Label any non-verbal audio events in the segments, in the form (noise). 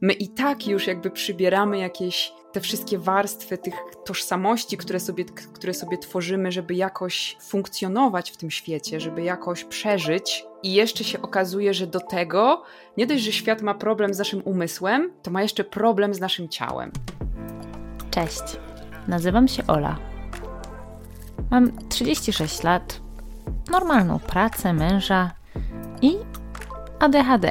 my i tak już jakby przybieramy jakieś te wszystkie warstwy tych tożsamości, które sobie, które sobie tworzymy, żeby jakoś funkcjonować w tym świecie, żeby jakoś przeżyć. I jeszcze się okazuje, że do tego nie dość, że świat ma problem z naszym umysłem, to ma jeszcze problem z naszym ciałem. Cześć, nazywam się Ola. Mam 36 lat, normalną pracę, męża i ADHD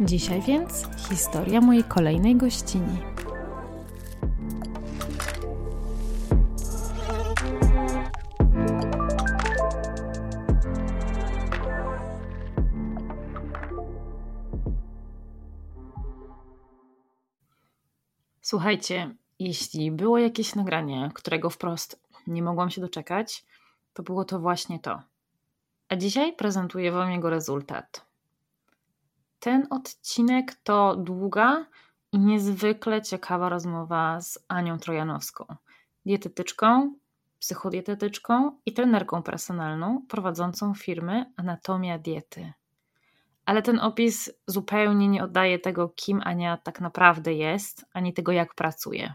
Dzisiaj więc historia mojej kolejnej gościni. Słuchajcie, jeśli było jakieś nagranie, którego wprost nie mogłam się doczekać, to było to właśnie to. A dzisiaj prezentuję Wam jego rezultat. Ten odcinek to długa i niezwykle ciekawa rozmowa z Anią Trojanowską, dietetyczką, psychodietetyczką i trenerką personalną prowadzącą firmę Anatomia Diety. Ale ten opis zupełnie nie oddaje tego, kim Ania tak naprawdę jest, ani tego, jak pracuje.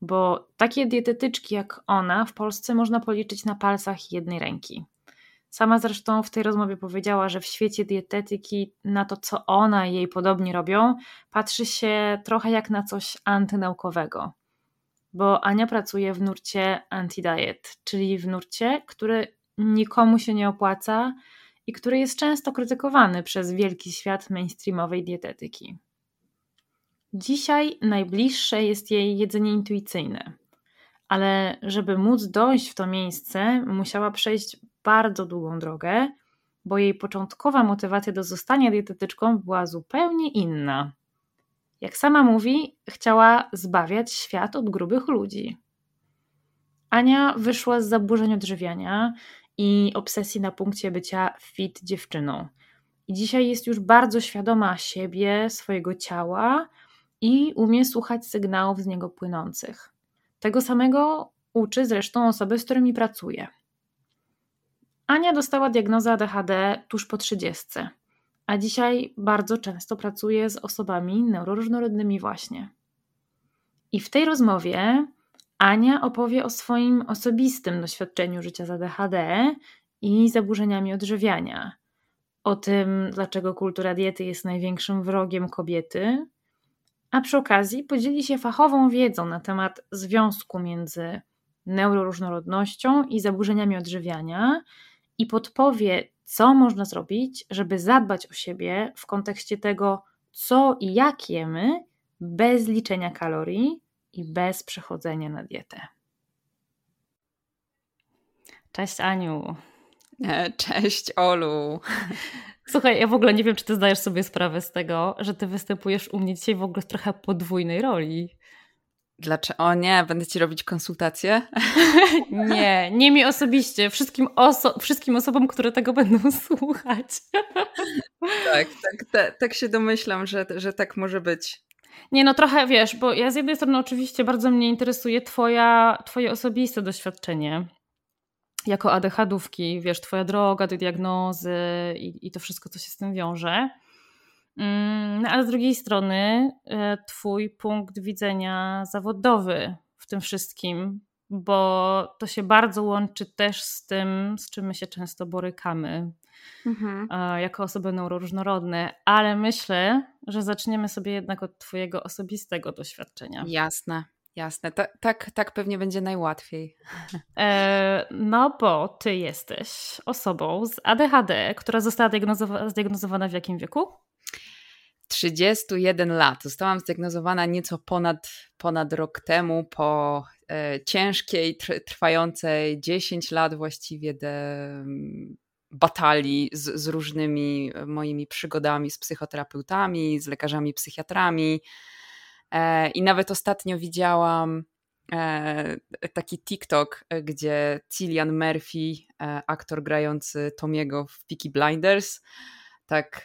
Bo takie dietetyczki jak ona w Polsce można policzyć na palcach jednej ręki. Sama zresztą w tej rozmowie powiedziała, że w świecie dietetyki na to, co ona i jej podobni robią, patrzy się trochę jak na coś antynaukowego. Bo Ania pracuje w nurcie anti-diet, czyli w nurcie, który nikomu się nie opłaca i który jest często krytykowany przez wielki świat mainstreamowej dietetyki. Dzisiaj najbliższe jest jej jedzenie intuicyjne, ale żeby móc dojść w to miejsce, musiała przejść bardzo długą drogę, bo jej początkowa motywacja do zostania dietetyczką była zupełnie inna. Jak sama mówi, chciała zbawiać świat od grubych ludzi. Ania wyszła z zaburzeń odżywiania i obsesji na punkcie bycia fit dziewczyną. I dzisiaj jest już bardzo świadoma siebie, swojego ciała i umie słuchać sygnałów z niego płynących. Tego samego uczy zresztą osoby, z którymi pracuje. Ania dostała diagnozę ADHD tuż po 30, a dzisiaj bardzo często pracuje z osobami neuroróżnorodnymi właśnie. I w tej rozmowie Ania opowie o swoim osobistym doświadczeniu życia z ADHD i zaburzeniami odżywiania, o tym, dlaczego kultura diety jest największym wrogiem kobiety, a przy okazji podzieli się fachową wiedzą na temat związku między neuroróżnorodnością i zaburzeniami odżywiania i podpowie, co można zrobić, żeby zadbać o siebie w kontekście tego, co i jak jemy, bez liczenia kalorii i bez przechodzenia na dietę. Cześć Aniu. E, cześć Olu. Słuchaj, ja w ogóle nie wiem, czy ty zdajesz sobie sprawę z tego, że ty występujesz u mnie dzisiaj w ogóle w trochę podwójnej roli. Dlaczego? O nie, będę ci robić konsultacje? (laughs) nie, nie mi osobiście, wszystkim, oso wszystkim osobom, które tego będą (laughs) słuchać. tak, tak, tak, tak się domyślam, że, że tak może być. Nie, no trochę wiesz, bo ja z jednej strony oczywiście bardzo mnie interesuje twoja, twoje osobiste doświadczenie jako ADHD-ówki, wiesz, twoja droga do diagnozy i, i to wszystko, co się z tym wiąże. Mm, no, ale z drugiej strony, e, Twój punkt widzenia zawodowy w tym wszystkim, bo to się bardzo łączy też z tym, z czym my się często borykamy mhm. E, jako osoby neuroróżnorodne, ale myślę, że zaczniemy sobie jednak od Twojego osobistego doświadczenia. Jasne. Jasne, Ta, tak, tak pewnie będzie najłatwiej. (laughs) E, no, bo ty jesteś osobą z ADHD, która została zdiagnozowa zdiagnozowana w jakim wieku? 31 lat. Zostałam zdiagnozowana nieco ponad, ponad rok temu po e, ciężkiej, trwającej 10 lat właściwie de, batalii z, z różnymi moimi przygodami z psychoterapeutami, z lekarzami psychiatrami. E, I nawet ostatnio widziałam e, taki TikTok, gdzie Cillian Murphy, e, aktor grający Tomiego w Peaky Blinders, tak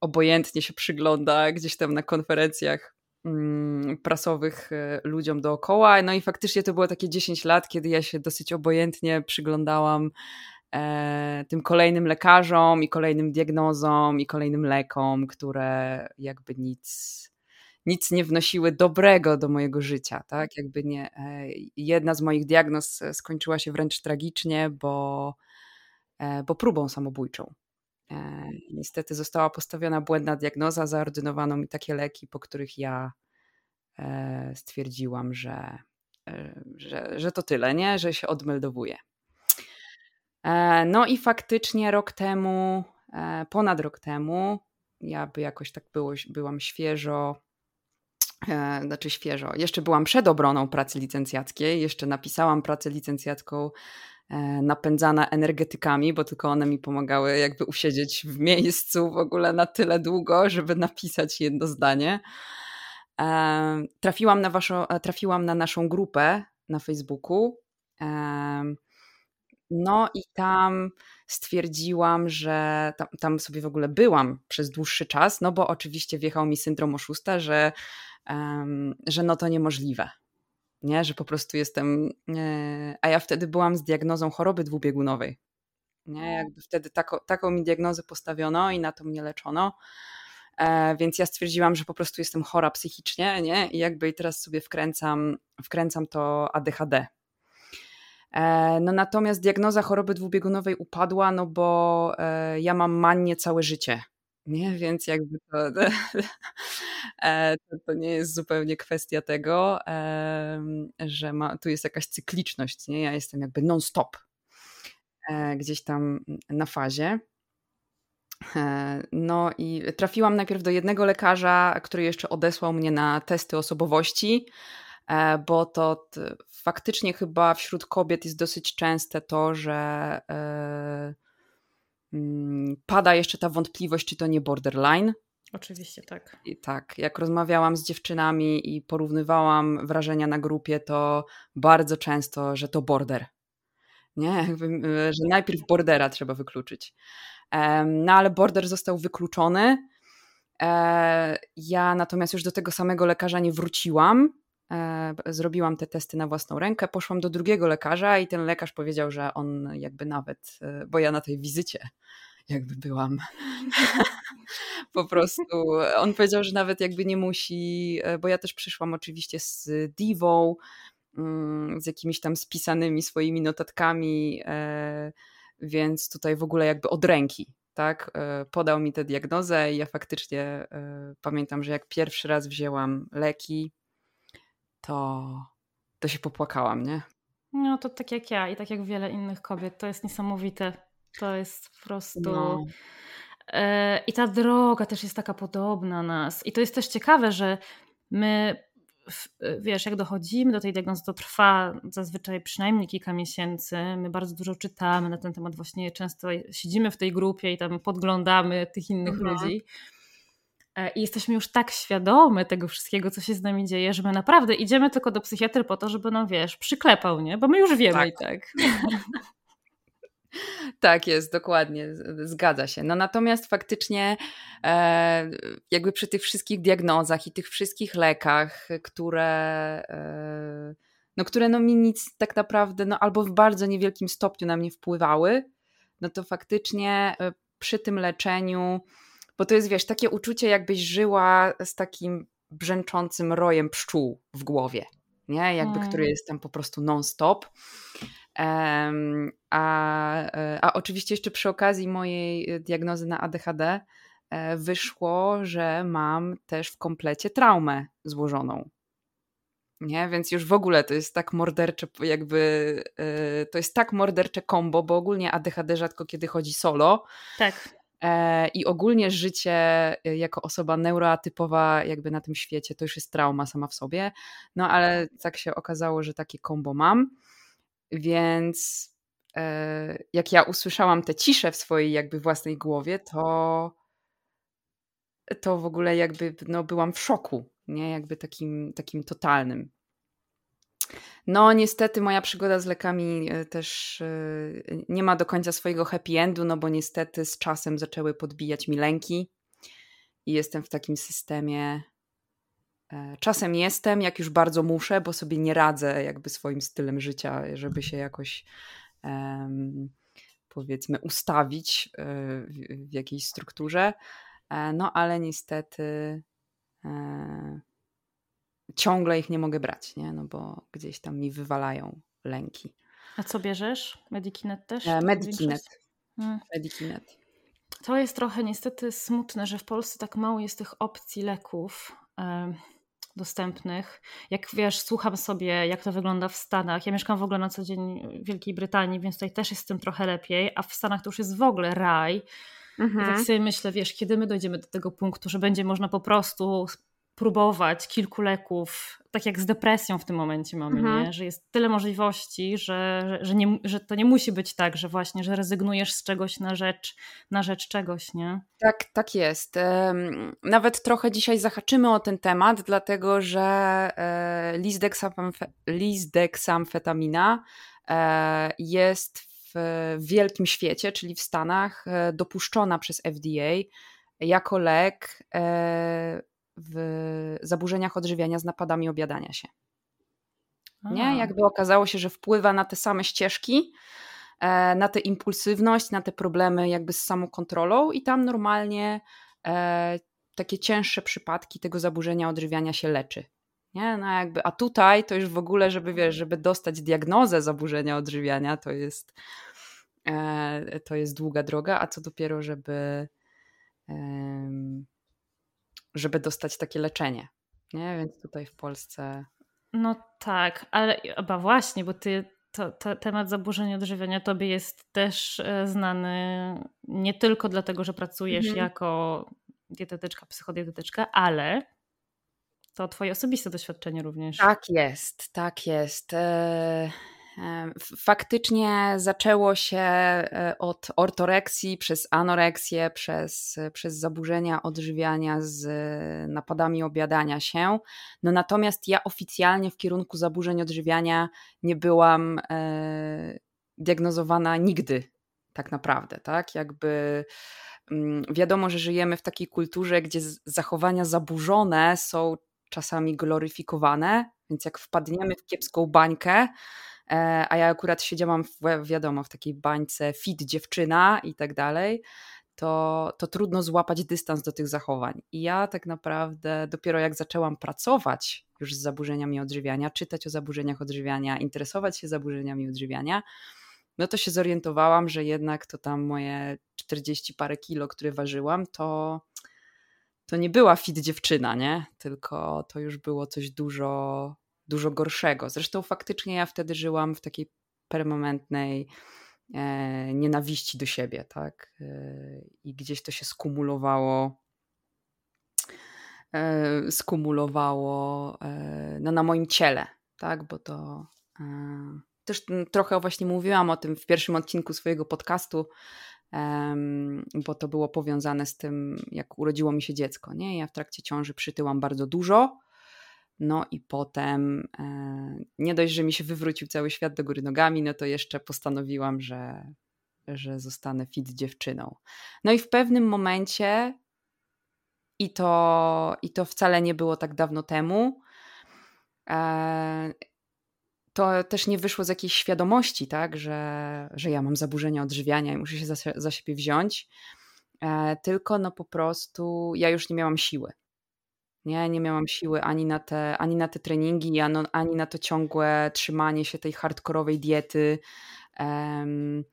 obojętnie się przygląda gdzieś tam na konferencjach mm, prasowych ludziom dookoła. No i faktycznie to było takie 10 lat, kiedy ja się dosyć obojętnie przyglądałam tym kolejnym lekarzom i kolejnym diagnozom i kolejnym lekom, które jakby nic nic nie wnosiły dobrego do mojego życia, tak? Jakby nie. E, jedna z moich diagnoz e, skończyła się wręcz tragicznie, bo, e, bo próbą samobójczą. Niestety została postawiona błędna diagnoza, zaordynowano mi takie leki, po których ja stwierdziłam, że, że, że to tyle, nie? że się odmeldowuję. No i faktycznie rok temu, ponad rok temu, ja by jakoś tak było, byłam świeżo E, znaczy świeżo. Jeszcze byłam przed obroną pracy licencjackiej, jeszcze napisałam pracę licencjacką e, napędzana energetykami, bo tylko one mi pomagały jakby usiedzieć w miejscu w ogóle na tyle długo, żeby napisać jedno zdanie. E, trafiłam na, waszą, trafiłam na naszą grupę na Facebooku. No i tam stwierdziłam, że tam, tam, sobie w ogóle byłam przez dłuższy czas, no bo oczywiście wjechał mi syndrom oszusta, że że no to niemożliwe. Nie, że po prostu jestem. E, a ja wtedy byłam z diagnozą choroby dwubiegunowej. Nie, jakby wtedy tako, taką mi diagnozę postawiono i na to mnie leczono. E, więc ja stwierdziłam, że po prostu jestem chora psychicznie, nie? I jakby teraz sobie wkręcam, wkręcam to ADHD. E, no natomiast diagnoza choroby dwubiegunowej upadła, no bo ja mam manię całe życie nie? Więc jakby to, (laughs) e, to, to, nie jest zupełnie kwestia tego, że ma, tu jest jakaś cykliczność, nie? Ja jestem jakby non-stop e, gdzieś tam na fazie. E, no i trafiłam najpierw do jednego lekarza, który jeszcze odesłał mnie na testy osobowości, bo to faktycznie chyba wśród kobiet jest dosyć częste to, że pada jeszcze ta wątpliwość, czy to nie borderline. Oczywiście, tak. I tak, jak rozmawiałam z dziewczynami i porównywałam wrażenia na grupie, to bardzo często, że to border. Nie, że najpierw bordera trzeba wykluczyć. No ale border został wykluczony. E, ja natomiast już do tego samego lekarza nie wróciłam, E, zrobiłam te testy na własną rękę, poszłam do drugiego lekarza i ten lekarz powiedział, że on jakby nawet, e, bo ja na tej wizycie jakby byłam. (laughs) po prostu on powiedział, że nawet jakby nie musi, e, bo ja też przyszłam oczywiście z diwą, mm, z jakimiś tam spisanymi swoimi notatkami, więc tutaj w ogóle jakby od ręki, tak, podał mi tę diagnozę i ja faktycznie pamiętam, że jak pierwszy raz wzięłam leki, to, to się popłakałam, nie? No to tak jak ja i tak jak wiele innych kobiet. To jest niesamowite. To jest po prostu. No. E, I ta droga też jest taka podobna nas. I to jest też ciekawe, że my, wiesz, jak dochodzimy do tej diagnozy, to trwa zazwyczaj przynajmniej kilka miesięcy. My bardzo dużo czytamy na ten temat, właśnie często siedzimy w tej grupie i tam podglądamy tych innych mhm. ludzi. E, I jesteśmy już tak świadome tego wszystkiego, co się z nami dzieje, że my naprawdę idziemy tylko do psychiatry po to, żeby, no wiesz, przyklepał, nie? Bo my już wiemy tak. i tak. (laughs) Tak jest, dokładnie, zgadza się. No natomiast faktycznie e, jakby przy tych wszystkich diagnozach i tych wszystkich lekach, które e, no które no mi nic tak naprawdę, no albo w bardzo niewielkim stopniu na mnie wpływały, no to faktycznie e, przy tym leczeniu bo to jest, wiesz, takie uczucie, jakbyś żyła z takim brzęczącym rojem pszczół w głowie, nie? Jakby, hmm. który jest tam po prostu non-stop. Um, a, e, a oczywiście jeszcze przy okazji mojej diagnozy na ADHD e, wyszło, że mam też w komplecie traumę złożoną. Nie? Więc już w ogóle to jest tak mordercze, jakby to jest tak mordercze kombo, bo ogólnie ADHD rzadko kiedy chodzi solo. Tak. I ogólnie życie jako osoba neuroatypowa jakby na tym świecie to już jest trauma sama w sobie. No ale tak się okazało, że takie kombo mam. Więc e, jak ja usłyszałam tę ciszę w swojej jakby własnej głowie, to to w ogóle jakby no, byłam w szoku, nie? Jakby takim, takim totalnym. No, niestety moja przygoda z lekami e, też e, nie ma do końca swojego happy endu, no bo niestety z czasem zaczęły podbijać mi lęki i jestem w takim systemie E, czasem jestem, jak już bardzo muszę, bo sobie nie radzę jakby swoim stylem życia, żeby się jakoś um, powiedzmy ustawić w, w jakiejś strukturze. No ale niestety e, ciągle ich nie mogę brać, nie? No bo gdzieś tam mi wywalają lęki. A co bierzesz? Medikinet też? E, Medikinet. Hmm. Medikinet. To jest trochę niestety smutne, że w Polsce tak mało jest tych opcji leków dostępnych. Jak wiesz, słucham sobie, jak to wygląda w Stanach. Ja mieszkam w ogóle na co dzień w Wielkiej Brytanii, więc tutaj też jest z tym trochę lepiej, a w Stanach to już jest w ogóle raj. Mhm. I tak mhm. sobie myślę, wiesz, kiedy my dojdziemy do tego punktu, że będzie można po prostu próbować kilku leków, tak jak z depresją w tym momencie mamy, mhm. nie? że jest tyle możliwości, że, że, że, nie, że to nie musi być tak, że właśnie, że rezygnujesz z czegoś na rzecz, na rzecz czegoś, nie? Tak, tak jest. Nawet trochę dzisiaj zahaczymy o ten temat, dlatego że e, lisdexamfetamina e, jest w wielkim świecie, czyli w Stanach, e, dopuszczona przez FDA jako lek w zaburzeniach odżywiania z napadami obiadania się. Nie? Jakby okazało się, że wpływa na te same ścieżki, e, na tę impulsywność, na te problemy jakby z samokontrolą i tam normalnie e, takie cięższe przypadki tego zaburzenia odżywiania się leczy. Nie? No jakby, a tutaj to już w ogóle, żeby wiesz, żeby dostać diagnozę zaburzenia odżywiania, to jest, e, to jest długa droga, a co dopiero, żeby żeby dostać takie leczenie. Nie? Więc tutaj w Polsce. No tak, ale chyba właśnie, bo ty to, to, temat zaburzenia odżywiania tobie jest też e, znany nie tylko dlatego, że pracujesz mhm. jako dietetyczka, psychodietetyczka, ale to twoje osobiste doświadczenie również. Tak jest, tak jest. E, Faktycznie zaczęło się e, od ortoreksji, przez anoreksję, przez, przez zaburzenia odżywiania z napadami obiadania się. No natomiast ja oficjalnie w kierunku zaburzeń odżywiania nie byłam e, diagnozowana nigdy, tak naprawdę, tak? Jakby mm, wiadomo, że żyjemy w takiej kulturze, gdzie zachowania zaburzone są czasami gloryfikowane, więc jak wpadniemy w kiepską bańkę, E, a ja akurat siedziałam, w, wiadomo, w takiej bańce fit dziewczyna i tak dalej, to, to trudno złapać dystans do tych zachowań. I ja tak naprawdę dopiero jak zaczęłam pracować już z zaburzeniami odżywiania, czytać o zaburzeniach odżywiania, interesować się zaburzeniami odżywiania, no to się zorientowałam, że jednak to tam moje 40 parę kilo, które ważyłam, to, to nie była fit dziewczyna, nie? Tylko to już było coś dużo, dużo gorszego. Zresztą faktycznie ja wtedy żyłam w takiej permanentnej e, nienawiści do siebie, tak? E, I gdzieś to się skumulowało e, skumulowało e, no, na moim ciele, tak? Bo to e, też trochę właśnie mówiłam o tym w pierwszym odcinku swojego podcastu, bo to było powiązane z tym, jak urodziło mi się dziecko. Nie? Ja w trakcie ciąży przytyłam bardzo dużo, no i potem e, nie dość, że mi się wywrócił cały świat do góry nogami, no to jeszcze postanowiłam, że, że zostanę fit dziewczyną. No i w pewnym momencie, i to, i to wcale nie było tak dawno temu, e, to też nie wyszło z jakiejś świadomości, tak, że, że ja mam zaburzenia odżywiania i muszę się za, za siebie wziąć, e, tylko no po prostu ja już nie miałam siły. Nie, nie miałam siły ani na te, ani na te treningi, ani na to ciągłe trzymanie się tej hardkorowej diety, um,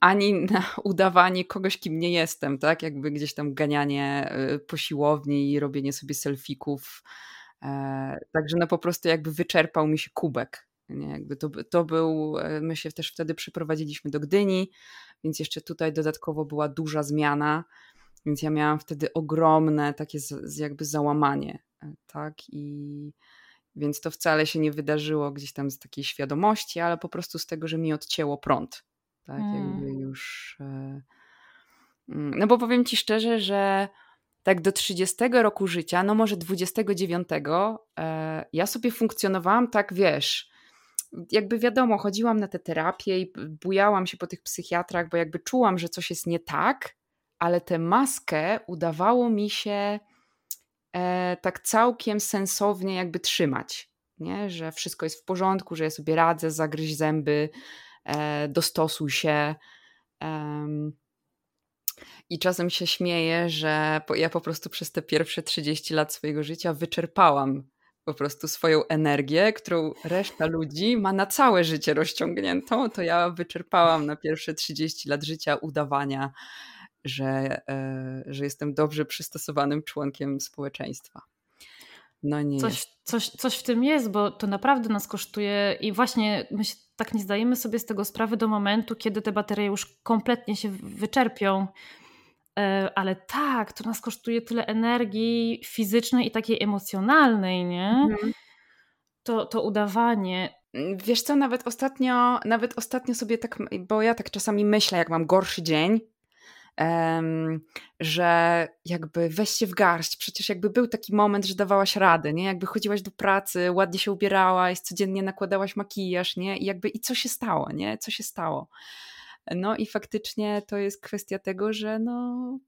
ani na (laughs) udawanie kogoś, kim nie jestem, tak? Jakby gdzieś tam ganianie y, po siłowni i robienie sobie selfików E, także no po prostu jakby wyczerpał mi się kubek. Nie? Jakby to, to był, e, my się też wtedy przeprowadziliśmy do Gdyni, więc jeszcze tutaj dodatkowo była duża zmiana, więc ja miałam wtedy ogromne takie z, jakby załamanie, e, tak, i więc to wcale się nie wydarzyło gdzieś tam z takiej świadomości, ale po prostu z tego, że mi odcięło prąd, tak, hmm. jakby już, mm, no bo powiem Ci szczerze, że tak do 30 roku życia, no może 29, e, ja sobie funkcjonowałam tak, wiesz, jakby wiadomo, chodziłam na te terapie i bujałam się po tych psychiatrach, bo jakby czułam, że coś jest nie tak, ale tę maskę udawało mi się e, tak całkiem sensownie jakby trzymać, nie? że wszystko jest w porządku, że ja sobie radzę, zagryź zęby, e, dostosuj się. I czasem się śmieję, że ja po prostu przez te pierwsze 30 lat swojego życia wyczerpałam po prostu swoją energię, którą reszta ludzi ma na całe życie rozciągniętą, to ja wyczerpałam na pierwsze 30 lat życia udawania, że, e, że jestem dobrze przystosowanym członkiem społeczeństwa. No nie coś, coś, coś w tym jest, bo to naprawdę nas kosztuje i właśnie my się tak nie zdajemy sobie z tego sprawy do momentu, kiedy te baterie już kompletnie się wyczerpią E, ale tak, to nas kosztuje tyle energii fizycznej i takiej emocjonalnej, nie? Mhm. To, to udawanie. Wiesz co, nawet ostatnio, nawet ostatnio sobie tak, bo ja tak czasami myślę, jak mam gorszy dzień, że jakby weź się w garść. Przecież jakby był taki moment, że dawałaś radę, nie? Jakby chodziłaś do pracy, ładnie się ubierałaś, codziennie nakładałaś makijaż, nie? I jakby i co się stało, nie? Co się stało? No i faktycznie to jest kwestia tego, że no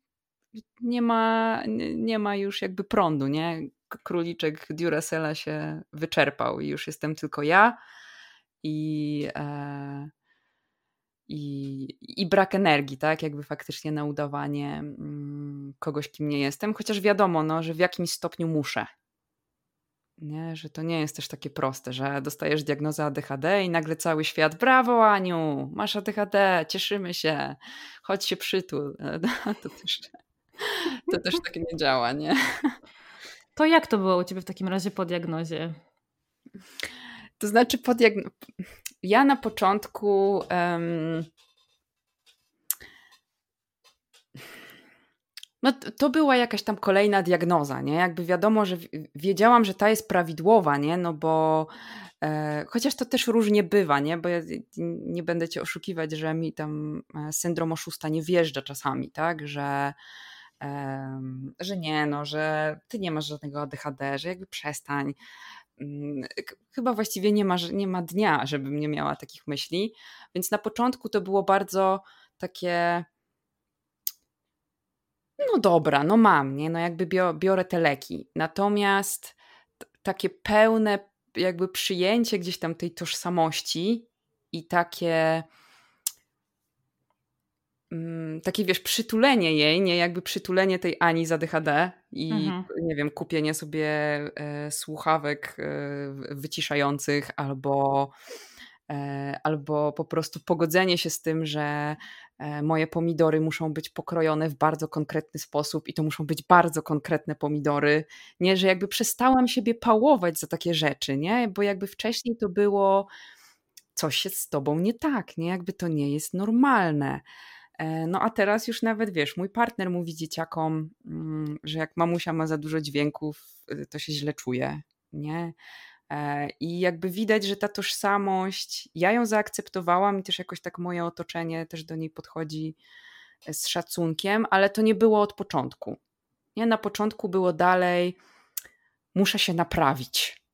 nie ma, nie ma już jakby prądu, nie? Króliczek Duracella się wyczerpał i już jestem tylko ja i, e, i, i brak energii, tak? Jakby faktycznie na udawanie mm, kogoś, kim nie jestem, chociaż wiadomo, no, że w jakimś stopniu muszę, nie? Że to nie jest też takie proste, że dostajesz diagnozę ADHD i nagle cały świat, brawo Aniu, masz ADHD, cieszymy się, chodź się przytul. (laughs) To też, to też tak nie działa, nie? To jak to było u Ciebie w takim razie po diagnozie? To znaczy po diagnozie... Ja na początku... Um No to była jakaś tam kolejna diagnoza, nie? Jakby wiadomo, że wiedziałam, że ta jest prawidłowa, nie? No bo e, chociaż to też różnie bywa, nie? Bo ja nie będę cię oszukiwać, że mi tam e, syndrom oszusta nie wjeżdża czasami, tak? Że e, że nie, no, że ty nie masz żadnego ADHD, że jakby przestań. Mm, chyba właściwie nie ma, nie ma dnia, żebym nie miała takich myśli. Więc na początku to było bardzo takie no dobra, no mam, nie? No jakby biorę te leki. Natomiast takie pełne jakby przyjęcie gdzieś tam tej tożsamości i takie mm, takie wiesz, przytulenie jej, nie jakby przytulenie tej Ani za DHD i mhm. nie wiem, kupienie sobie e, słuchawek e, wyciszających albo e, albo po prostu pogodzenie się z tym, że E, moje pomidory muszą być pokrojone w bardzo konkretny sposób i to muszą być bardzo konkretne pomidory. Nie, że jakby przestałam siebie pałować za takie rzeczy, nie? Bo jakby wcześniej to było coś jest z tobą nie tak, nie? Jakby to nie jest normalne. E, no a teraz już nawet wiesz, mój partner mówi dzieciakom, mm, że jak mamusia ma za dużo dźwięków, y, to się źle czuje, nie? E, I jakby widać, że ta tożsamość, ja ją zaakceptowałam i też jakoś tak moje otoczenie też do niej podchodzi e, z szacunkiem, ale to nie było od początku. Nie, na początku było dalej, muszę się naprawić.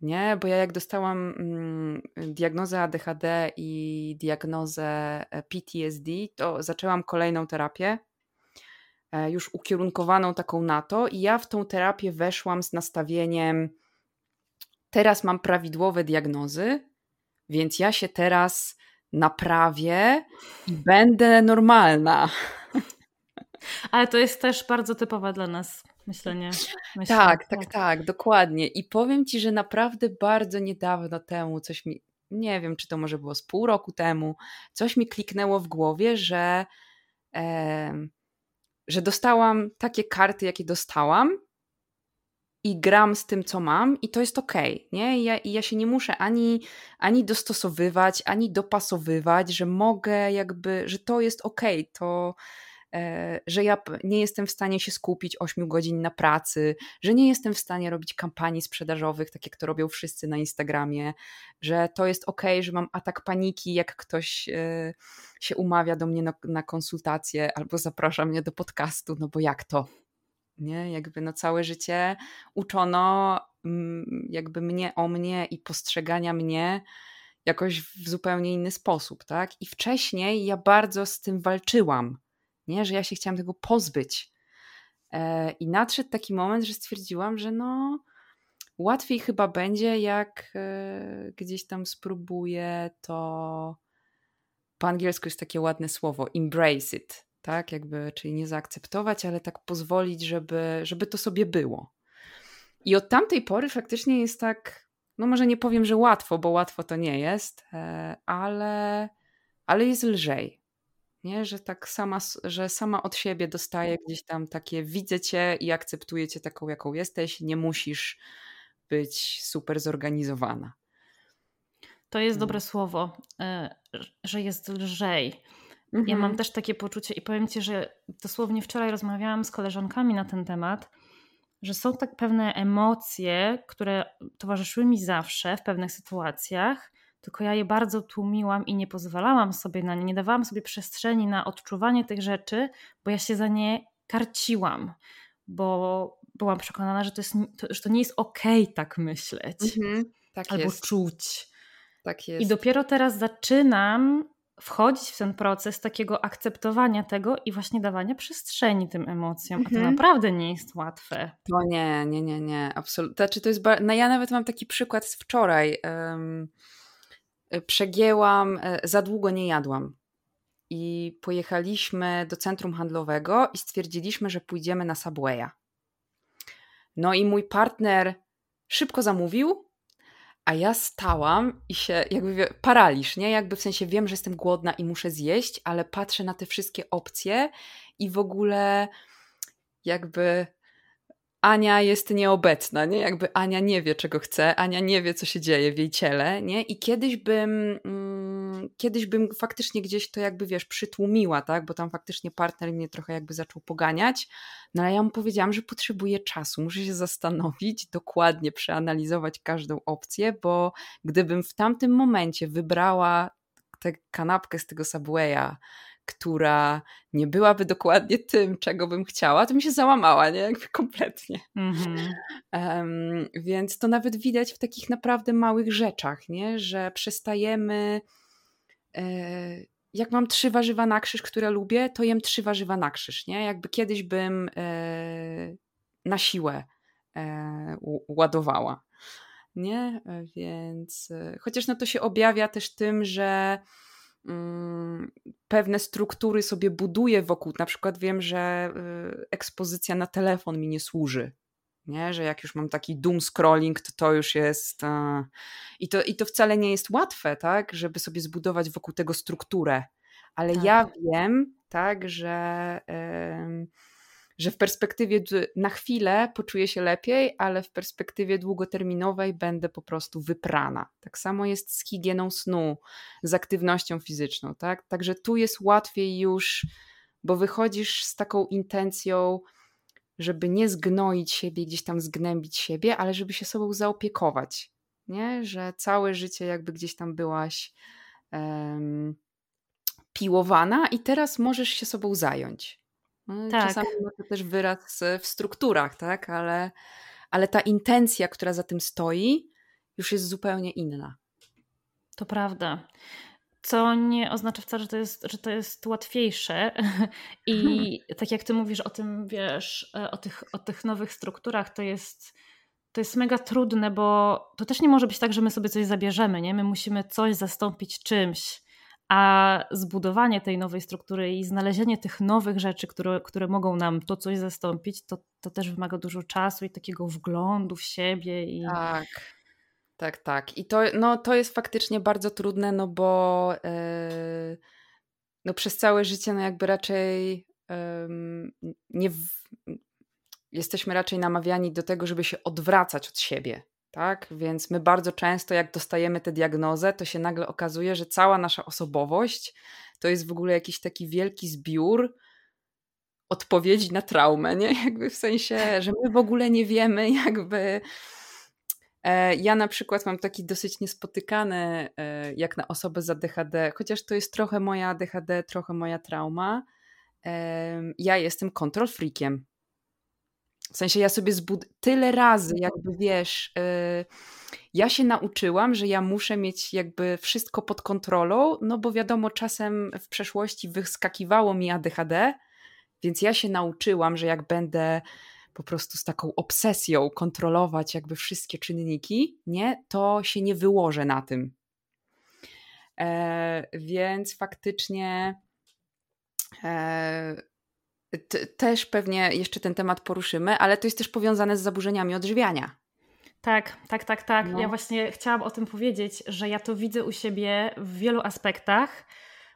Nie, bo ja jak dostałam mm, diagnozę ADHD i diagnozę e, PTSD, to zaczęłam kolejną terapię, już ukierunkowaną taką na to, i ja w tą terapię weszłam z nastawieniem, teraz mam prawidłowe diagnozy, więc ja się teraz naprawię i będę normalna. (laughs) Ale to jest też bardzo typowe dla nas myślenie. Myślę. Tak, tak, tak, tak, dokładnie. I powiem ci, że naprawdę bardzo niedawno temu coś mi, nie wiem, czy to może było z pół roku temu, coś mi kliknęło w głowie, że, e, że dostałam takie karty, jakie dostałam, i gram z tym, co mam, i to jest okej, okay, nie? I ja, I ja się nie muszę ani, ani dostosowywać, ani dopasowywać, że mogę jakby, że to jest okej, okay, to że ja nie jestem w stanie się skupić 8 godzin na pracy, że nie jestem w stanie robić kampanii sprzedażowych, tak jak to robią wszyscy na Instagramie, że to jest ok, że mam atak paniki, jak ktoś e, się umawia do mnie na, na konsultację albo zaprasza mnie do podcastu, no bo jak to? Nie, jakby no całe życie uczono mm, jakby mnie o mnie i postrzegania mnie jakoś w zupełnie inny sposób, tak? I wcześniej ja bardzo z tym walczyłam nie? że ja się chciałam tego pozbyć. E, I nadszedł taki moment, że stwierdziłam, że no łatwiej chyba będzie, jak e, gdzieś tam spróbuję to. Po angielsku jest takie ładne słowo embrace it, tak? Jakby, czyli nie zaakceptować, ale tak pozwolić, żeby, żeby to sobie było. I od tamtej pory faktycznie jest tak, no może nie powiem, że łatwo, bo łatwo to nie jest, e, ale, ale jest lżej nie? Że tak sama, że sama od siebie dostaję gdzieś tam takie widzę cię i akceptuję cię taką, jaką jesteś, nie musisz być super zorganizowana. To jest dobre słowo, e, że jest lżej. Mhm. Ja mam mhm. też takie poczucie i powiem ci, że dosłownie wczoraj rozmawiałam z koleżankami na ten temat, że są tak pewne emocje, które towarzyszyły mi zawsze w pewnych sytuacjach, tylko ja je bardzo tłumiłam i nie pozwalałam sobie na nie, nie dawałam sobie przestrzeni na odczuwanie tych rzeczy, bo ja się za nie karciłam, bo byłam przekonana, że to, jest, że to nie jest okej okay tak myśleć mhm, tak albo jest. czuć. Tak jest. I dopiero teraz zaczynam wchodzić w ten proces takiego akceptowania tego i właśnie dawania przestrzeni tym emocjom. A to mhm. naprawdę nie jest łatwe. To nie, nie, nie, nie. Absolutnie. Znaczy to jest. No ja nawet mam taki przykład z wczoraj. Um przegięłam, y, za długo nie jadłam. I pojechaliśmy do centrum handlowego i stwierdziliśmy, że pójdziemy na Subwaya. No i mój partner szybko zamówił, a ja stałam i się jakby paraliż, nie? Jakby w sensie wiem, że jestem głodna i muszę zjeść, ale patrzę na te wszystkie opcje i w ogóle jakby Ania jest nieobecna, nie? Jakby Ania nie wie, czego chce, Ania nie wie, co się dzieje w jej ciele, nie? I kiedyś bym, mm, kiedyś bym faktycznie gdzieś to jakby, wiesz, przytłumiła, tak? Bo tam faktycznie partner mnie trochę jakby zaczął poganiać, no ale ja mu powiedziałam, że potrzebuję czasu, muszę się zastanowić, dokładnie przeanalizować każdą opcję, bo gdybym w tamtym momencie wybrała tę kanapkę z tego Subwaya, która nie byłaby dokładnie tym, czego bym chciała, to mi się załamała, nie? Jakby kompletnie. Mm-hmm. Um, więc to nawet widać w takich naprawdę małych rzeczach, nie? Że przestajemy. E, jak mam trzy warzywa na krzyż, które lubię, to jem trzy warzywa na krzyż, nie? Jakby kiedyś bym e, na siłę e, ładowała. Nie? Więc e, chociaż no to się objawia też tym, że pewne struktury sobie buduję wokół. Na przykład wiem, że y, ekspozycja na telefon mi nie służy. Nie? Że jak już mam taki doom scrolling, to to już jest. I to, I to wcale nie jest łatwe, tak? Żeby sobie zbudować wokół tego strukturę. Ale tak. ja wiem, tak, że że w perspektywie na chwilę poczuję się lepiej, ale w perspektywie długoterminowej będę po prostu wyprana. Tak samo jest z higieną snu, z aktywnością fizyczną, tak? Także tu jest łatwiej już, bo wychodzisz z taką intencją, żeby nie zgnoić siebie, gdzieś tam zgnębić siebie, ale żeby się sobą zaopiekować, nie? Że całe życie jakby gdzieś tam byłaś um, piłowana i teraz możesz się sobą zająć. No, tak. Czasami ma to też wyraz w strukturach, tak? Ale, ale ta intencja, która za tym stoi, już jest zupełnie inna. To prawda. Co nie oznacza wcale, że to jest, że to jest łatwiejsze. (laughs) (laughs) I tak jak ty mówisz o tym, wiesz, e, o tych, o tych nowych strukturach, to jest, to jest mega trudne, bo to też nie może być tak, że my sobie coś zabierzemy, nie? My musimy coś zastąpić czymś. A zbudowanie tej nowej struktury i znalezienie tych nowych rzeczy, które, które mogą nam to coś zastąpić, to, to też wymaga dużo czasu i takiego wglądu w siebie. I... Tak, tak, tak. I to, no, to jest faktycznie bardzo trudne, no bo yy, no przez całe życie no jakby raczej yy, nie, w, jesteśmy raczej namawiani do tego, żeby się odwracać od siebie. Tak? Więc my bardzo często, jak dostajemy tę diagnozę, to się nagle okazuje, że cała nasza osobowość to jest w ogóle jakiś taki wielki zbiór odpowiedzi na traumę, nie? (laughs) Jakby w sensie, że my w ogóle nie wiemy, (laughs) jakby. E, ja na przykład mam taki dosyć niespotykany, e, jak na osobę z ADHD, chociaż to jest trochę moja ADHD, trochę moja trauma. Ja jestem kontrol freakiem. W sensie ja sobie zbud... Tyle razy, jakby wiesz, yy, ja się nauczyłam, że ja muszę mieć jakby wszystko pod kontrolą, no bo wiadomo, czasem w przeszłości wyskakiwało mi ADHD, więc ja się nauczyłam, że jak będę po prostu z taką obsesją kontrolować jakby wszystkie czynniki, nie, to się nie wyłożę na tym. E, więc faktycznie e, też pewnie jeszcze ten temat poruszymy, ale to jest też powiązane z zaburzeniami odżywiania. Tak, tak, tak, tak. No. Ja właśnie chciałam o tym powiedzieć, że ja to widzę u siebie w wielu aspektach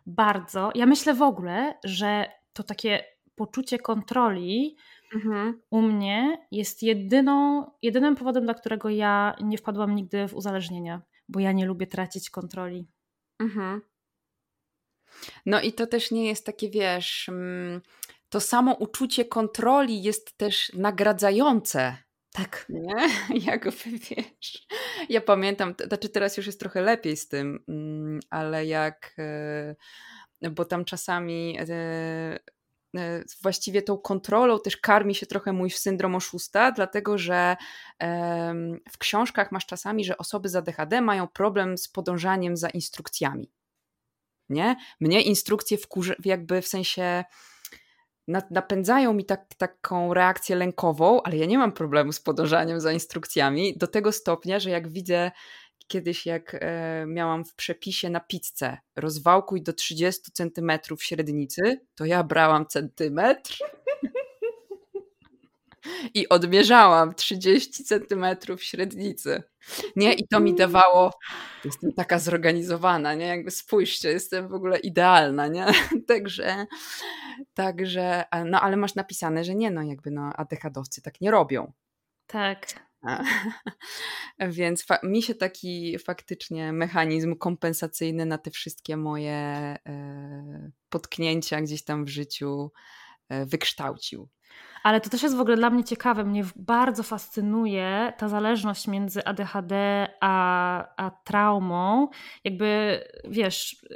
bardzo. Ja myślę w ogóle, że to takie poczucie kontroli mhm. u mnie jest jedyną, jedynym powodem, dla którego ja nie wpadłam nigdy w uzależnienia, bo ja nie lubię tracić kontroli. Mhm. No i to też nie jest takie, wiesz, mm, to samo uczucie kontroli jest też nagradzające. Tak. Nie? (laughs) Jakby wiesz. Ja pamiętam, znaczy teraz już jest trochę lepiej z tym, mm, ale jak, e, bo tam czasami e, e, właściwie tą kontrolą też karmi się trochę mój syndrom oszusta, dlatego że w książkach masz czasami, że osoby z ADHD mają problem z podążaniem za instrukcjami. Nie? Mnie instrukcje jakby w sensie napędzają mi tak, taką reakcję lękową, ale ja nie mam problemu z podążaniem za instrukcjami do tego stopnia, że jak widzę kiedyś, jak e, miałam w przepisie na pizzę rozwałkuj do 30 cm średnicy, to ja brałam centymetr i odmierzałam 30 centymetrów średnicy. Nie, i to mi dawało, jestem taka zorganizowana, nie, jakby spójrzcie, jestem w ogóle idealna, nie, (laughs) także, także, no ale masz napisane, że nie, no jakby no ADHD-owcy tak nie robią. Tak. (laughs) Więc mi się taki faktycznie mechanizm kompensacyjny na te wszystkie moje e, potknięcia gdzieś tam w życiu e, wykształcił. Ale to też jest w ogóle dla mnie ciekawe. Mnie bardzo fascynuje ta zależność między ADHD a, a traumą. Jakby wiesz,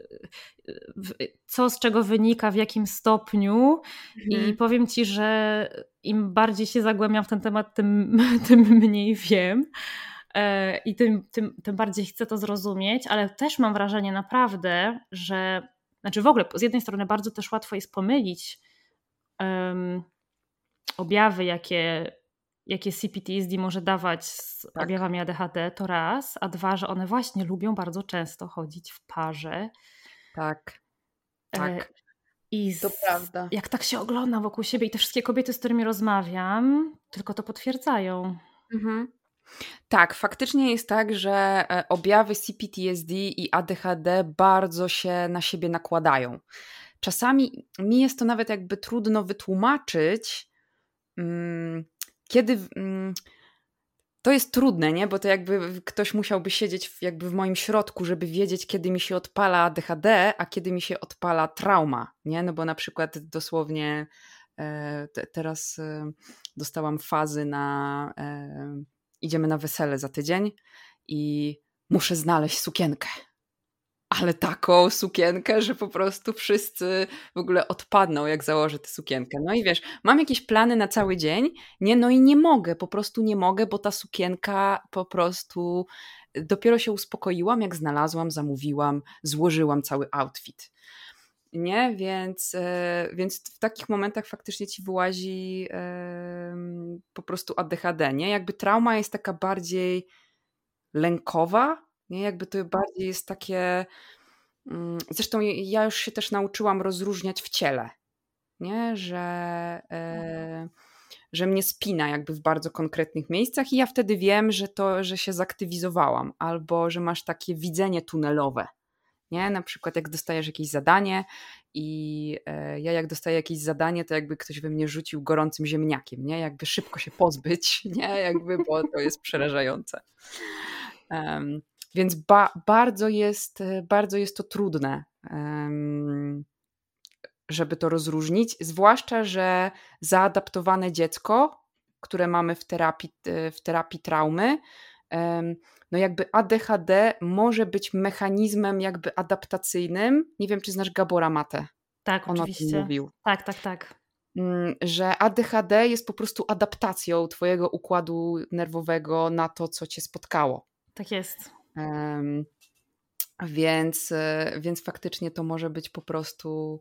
co z czego wynika, w jakim stopniu. Mhm. I powiem ci, że im bardziej się zagłębiam w ten temat, tym, (laughs) tym mniej wiem. E, I tym, tym, tym bardziej chcę to zrozumieć, ale też mam wrażenie naprawdę, że znaczy w ogóle z jednej strony bardzo też łatwo jest pomylić um, objawy, jakie, jakie CPTSD może dawać z tak. objawami ADHD, to raz, a dwa, że one właśnie lubią bardzo często chodzić w parze. Tak. E, tak. I z, to prawda. Jak tak się oglądam wokół siebie i te wszystkie kobiety, z którymi rozmawiam, tylko to potwierdzają. Mhm. Tak, faktycznie jest tak, że e, objawy CPTSD i ADHD bardzo się na siebie nakładają. Czasami mi jest to nawet jakby trudno wytłumaczyć, kiedy. Mm, to jest trudne, nie? Bo to jakby ktoś musiałby siedzieć w, jakby w moim środku, żeby wiedzieć, kiedy mi się odpala ADHD, a kiedy mi się odpala trauma, nie? No bo na przykład dosłownie e, te, teraz e, dostałam fazy na. E, idziemy na wesele za tydzień i muszę znaleźć sukienkę ale taką sukienkę, że po prostu wszyscy w ogóle odpadną, jak założę tę sukienkę. No i wiesz, mam jakieś plany na cały dzień, nie, no i nie mogę, po prostu nie mogę, bo ta sukienka po prostu dopiero się uspokoiłam, jak znalazłam, zamówiłam, złożyłam cały outfit. Nie, więc, e, więc w takich momentach faktycznie ci wyłazi po prostu ADHD, nie? Jakby trauma jest taka bardziej lękowa, nie? Jakby to bardziej jest takie. Mm, zresztą ja już się też nauczyłam rozróżniać w ciele, nie? Że, e, że mnie spina jakby w bardzo konkretnych miejscach i ja wtedy wiem, że to, że się zaktywizowałam albo że masz takie widzenie tunelowe. Nie? Na przykład jak dostajesz jakieś zadanie i e, ja jak dostaję jakieś zadanie, to jakby ktoś we mnie rzucił gorącym ziemniakiem, nie? Jakby szybko się pozbyć, (laughs) nie? Jakby, bo to jest przerażające. Um, więc ba bardzo, jest, bardzo jest to trudne, żeby to rozróżnić, zwłaszcza, że zaadaptowane dziecko, które mamy w terapii, w terapii traumy, um, no jakby ADHD może być mechanizmem jakby adaptacyjnym. Nie wiem, czy znasz Gabora Mate. Tak, On oczywiście. mówił. Tak, tak, tak. Mm, że ADHD jest po prostu adaptacją twojego układu nerwowego na to, co cię spotkało. Tak jest. Więc, e, więc faktycznie to może być po prostu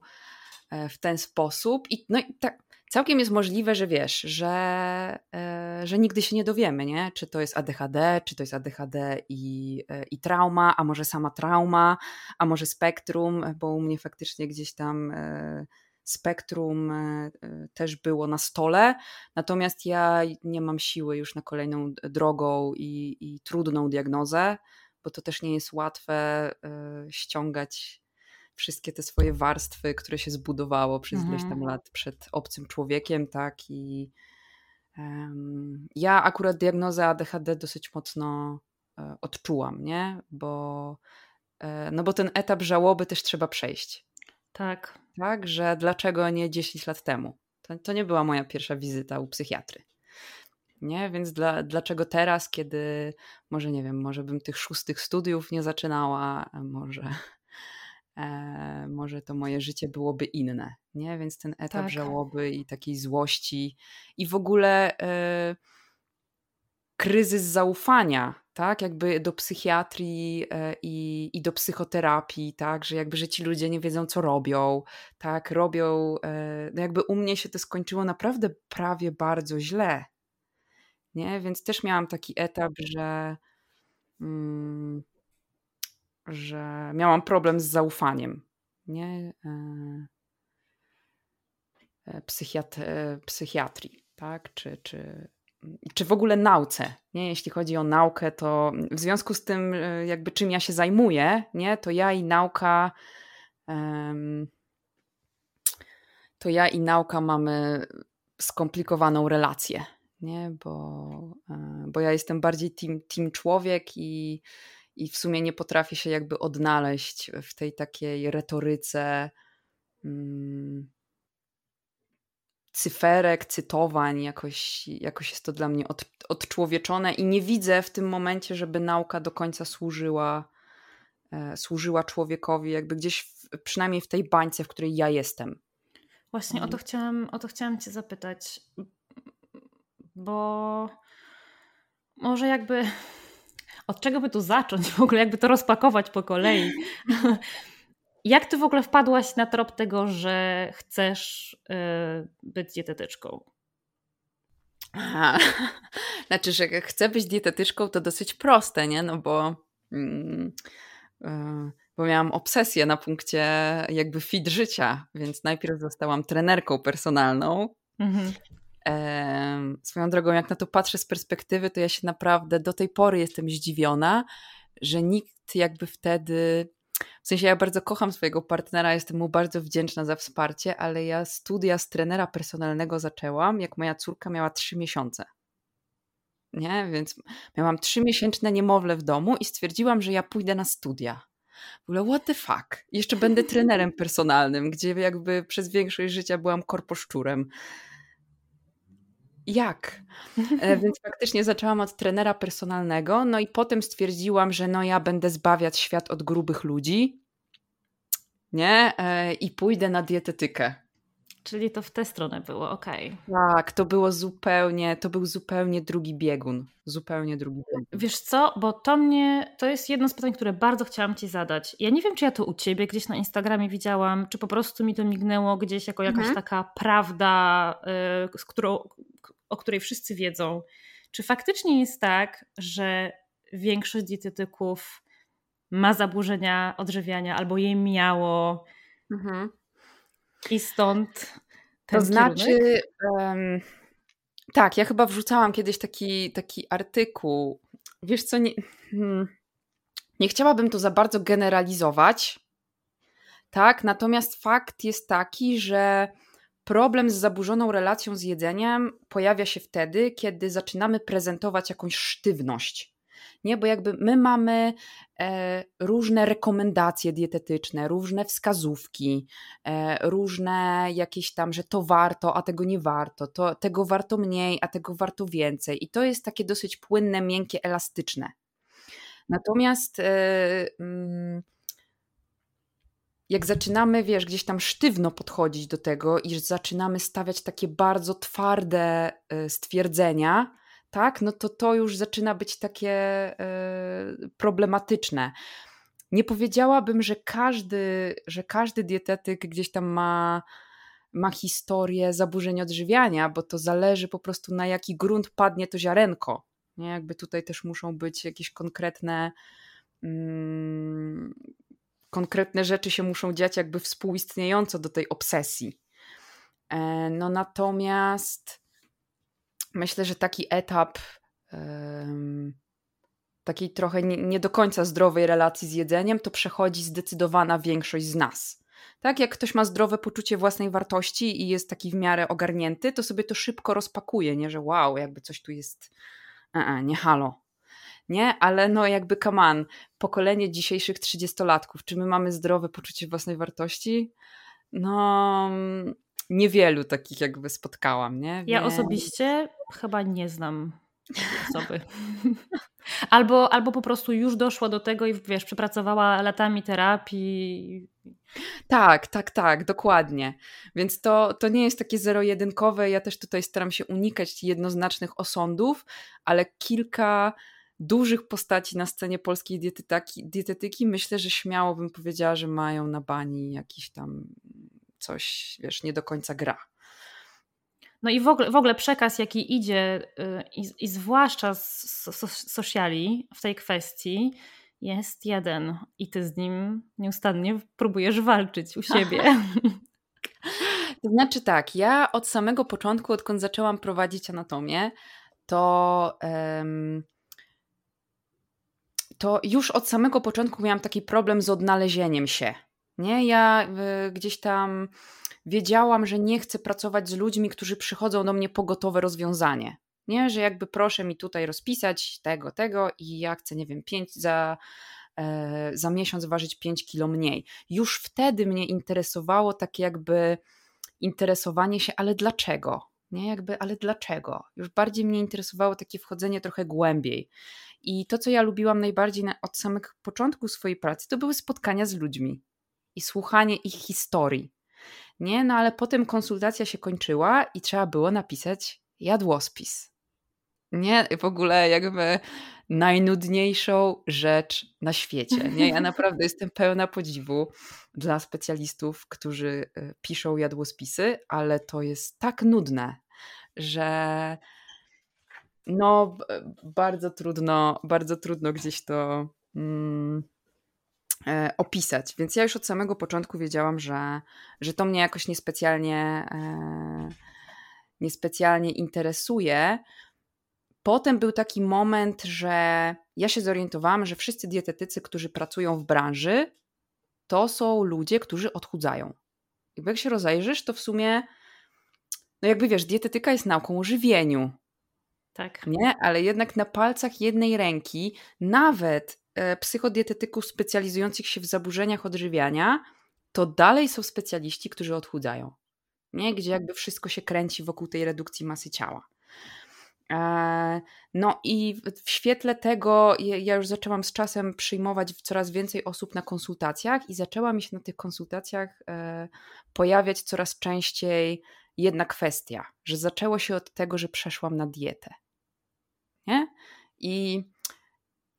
e, w ten sposób. I, no i tak, całkiem jest możliwe, że wiesz, że, e, że nigdy się nie dowiemy, nie? czy to jest ADHD, czy to jest ADHD i, i trauma, a może sama trauma, a może spektrum, bo u mnie faktycznie gdzieś tam spektrum też było na stole, natomiast ja nie mam siły już na kolejną drogą i, i trudną diagnozę bo to też nie jest łatwe e, ściągać wszystkie te swoje warstwy, które się zbudowało przez mhm. ileś tam lat przed obcym człowiekiem, tak i um, ja akurat diagnozę ADHD dosyć mocno e, odczułam, nie, bo e, no bo ten etap żałoby też trzeba przejść. Tak. Tak, że dlaczego nie 10 lat temu? To, to nie była moja pierwsza wizyta u psychiatry nie? Więc dla, dlaczego teraz, kiedy może nie wiem, może bym tych szóstych studiów nie zaczynała, może, (laughs) e, może to moje życie byłoby inne, nie? Więc ten etap tak. żałoby i takiej złości i w ogóle e, kryzys zaufania, tak? Jakby do psychiatrii e, i, i do psychoterapii, tak? Że jakby, że ci ludzie nie wiedzą, co robią, tak? Robią, e, no jakby u mnie się to skończyło naprawdę prawie bardzo źle, nie? Więc też miałam taki etap, że, mm, że miałam problem z zaufaniem. Nie? E, e, psychiat, e, psychiatrii, tak? Czy, czy, czy w ogóle nauce. Nie? Jeśli chodzi o naukę, to w związku z tym, jakby czym ja się zajmuję, nie? to ja i nauka. to ja i nauka mamy skomplikowaną relację nie? Bo, e, bo ja jestem bardziej team, team człowiek i, i w sumie nie potrafię się jakby odnaleźć w tej takiej retoryce hmm, cyferek, cytowań, jakoś, jakoś jest to dla mnie od, odczłowieczone i nie widzę w tym momencie, żeby nauka do końca służyła, e, służyła człowiekowi, jakby gdzieś w, przynajmniej w tej bańce, w której ja jestem. Właśnie o to chciałam, o to chciałam Cię zapytać, bo może jakby od czego by tu zacząć, w ogóle jakby to rozpakować po kolei. (laughs) Jak ty w ogóle wpadłaś na trop tego, że chcesz yy, być dietetyczką? Aha. (laughs) Znaczy, że chcę być dietetyczką, to dosyć proste, nie? No bo, mm, yy, bo miałam obsesję na punkcie jakby fit życia, więc najpierw zostałam trenerką personalną. Mhm. Swoją drogą, jak na to patrzę z perspektywy, to ja się naprawdę do tej pory jestem zdziwiona, że nikt jakby wtedy. W sensie ja bardzo kocham swojego partnera, jestem mu bardzo wdzięczna za wsparcie, ale ja studia z trenera personalnego zaczęłam, jak moja córka miała trzy miesiące. Nie, więc miałam trzymiesięczne niemowlę w domu i stwierdziłam, że ja pójdę na studia. W ogóle what the fuck? Jeszcze będę trenerem personalnym, gdzie jakby przez większość życia byłam korposzczurem jak? E, (laughs) więc faktycznie zaczęłam od trenera personalnego, no i potem stwierdziłam, że no ja będę zbawiać świat od grubych ludzi, nie? E, I pójdę na dietetykę. Czyli to w tę stronę było, okej. Okay. Tak, to było zupełnie, to był zupełnie drugi biegun. Zupełnie drugi biegun. Wiesz co, bo to mnie, to jest jedno z pytań, które bardzo chciałam Ci zadać. Ja nie wiem, czy ja to u Ciebie gdzieś na Instagramie widziałam, czy po prostu mi to mignęło gdzieś jako jakaś mhm. taka prawda, y, z którą, o której wszyscy wiedzą. Czy faktycznie jest tak, że większość dietetyków ma zaburzenia odżywiania albo je miało mhm. i stąd ten To znaczy, um, tak, ja chyba wrzucałam kiedyś taki, taki artykuł. Wiesz co, nie, hmm, nie chciałabym tu za bardzo generalizować, Tak, natomiast fakt jest taki, że problem z zaburzoną relacją z jedzeniem pojawia się wtedy, kiedy zaczynamy prezentować jakąś sztywność. Nie, bo jakby my mamy e, różne rekomendacje dietetyczne, różne wskazówki, e, różne jakieś tam, że to warto, a tego nie warto, to, tego warto mniej, a tego warto więcej. I to jest takie dosyć płynne, miękkie, elastyczne. Natomiast e, mm, jak zaczynamy, wiesz, gdzieś tam sztywno podchodzić do tego i zaczynamy stawiać takie bardzo twarde e, stwierdzenia, tak, no to to już zaczyna być takie e, problematyczne. Nie powiedziałabym, że każdy, że każdy dietetyk gdzieś tam ma, ma historię zaburzeń odżywiania, bo to zależy po prostu na jaki grunt padnie to ziarenko. Nie? Jakby tutaj też muszą być jakieś konkretne mm, konkretne rzeczy się muszą dziać jakby współistniejąco do tej obsesji. E, no natomiast myślę, że taki etap um, takiej trochę nie, nie, do końca zdrowej relacji z jedzeniem to przechodzi zdecydowana większość z nas. Tak, jak ktoś ma zdrowe poczucie własnej wartości i jest taki w miarę ogarnięty, to sobie to szybko rozpakuje, nie, że wow, jakby coś tu jest, e, e, nie halo, nie? Ale no jakby come on, pokolenie dzisiejszych trzydziestolatków, czy my mamy zdrowe poczucie własnej wartości? No niewielu takich jakby spotkałam, nie? Ja osobiście chyba nie znam osoby. (laughs) albo, albo po prostu już doszła do tego i wiesz, przepracowała latami terapii. Tak, tak, tak, dokładnie. Więc to, to nie jest takie zero-jedynkowe. Ja też tutaj staram się unikać jednoznacznych osądów, ale kilka dużych postaci na scenie polskiej dietetyki, dietetyki, myślę, że śmiało bym powiedziała, że mają na bani jakiś tam coś, wiesz, nie do końca gra. No i w ogóle, w ogóle przekaz, jaki idzie, y, i, i zwłaszcza z sociali w tej kwestii, jest jeden i ty z nim nieustannie próbujesz walczyć u siebie. (laughs) (laughs) To znaczy tak, ja od samego początku, odkąd zaczęłam prowadzić anatomię, to um, to już od samego początku miałam taki problem z odnalezieniem się. Nie, ja y, gdzieś tam wiedziałam, że nie chcę pracować z ludźmi, którzy przychodzą do mnie po gotowe rozwiązanie. Nie, że jakby proszę mi tutaj rozpisać tego, tego i ja chcę, nie wiem, pięć za, e, za miesiąc ważyć 5 kilo mniej. Już wtedy mnie interesowało takie jakby interesowanie się, ale dlaczego? Nie, jakby, ale dlaczego? Już bardziej mnie interesowało takie wchodzenie trochę głębiej. I to, co ja lubiłam najbardziej na, od samego początku swojej pracy, to były spotkania z ludźmi i słuchanie ich historii. Nie, no ale potem konsultacja się kończyła i trzeba było napisać jadłospis. Nie, w ogóle jakby najnudniejszą rzecz na świecie. Nie, ja naprawdę (laughs) jestem pełna podziwu dla specjalistów, którzy y, piszą jadłospisy, ale to jest tak nudne, że no, bardzo trudno, bardzo trudno gdzieś to mm, e, opisać. Więc ja już od samego początku wiedziałam, że, że to mnie jakoś niespecjalnie, e, niespecjalnie interesuje. Potem był taki moment, że ja się zorientowałam, że wszyscy dietetycy, którzy pracują w branży, to są ludzie, którzy odchudzają. Jakby jak się rozejrzysz, to w sumie, no jakby wiesz, dietetyka jest nauką o żywieniu. Tak. Nie, ale jednak na palcach jednej ręki, nawet e, psychodietetyków specjalizujących się w zaburzeniach odżywiania, to dalej są specjaliści, którzy odchudzają. Nie? Gdzie jakby wszystko się kręci wokół tej redukcji masy ciała. E, no i w świetle tego ja już zaczęłam z czasem przyjmować coraz więcej osób na konsultacjach i zaczęła mi się na tych konsultacjach e, pojawiać coraz częściej jedna kwestia, że zaczęło się od tego, że przeszłam na dietę nie? I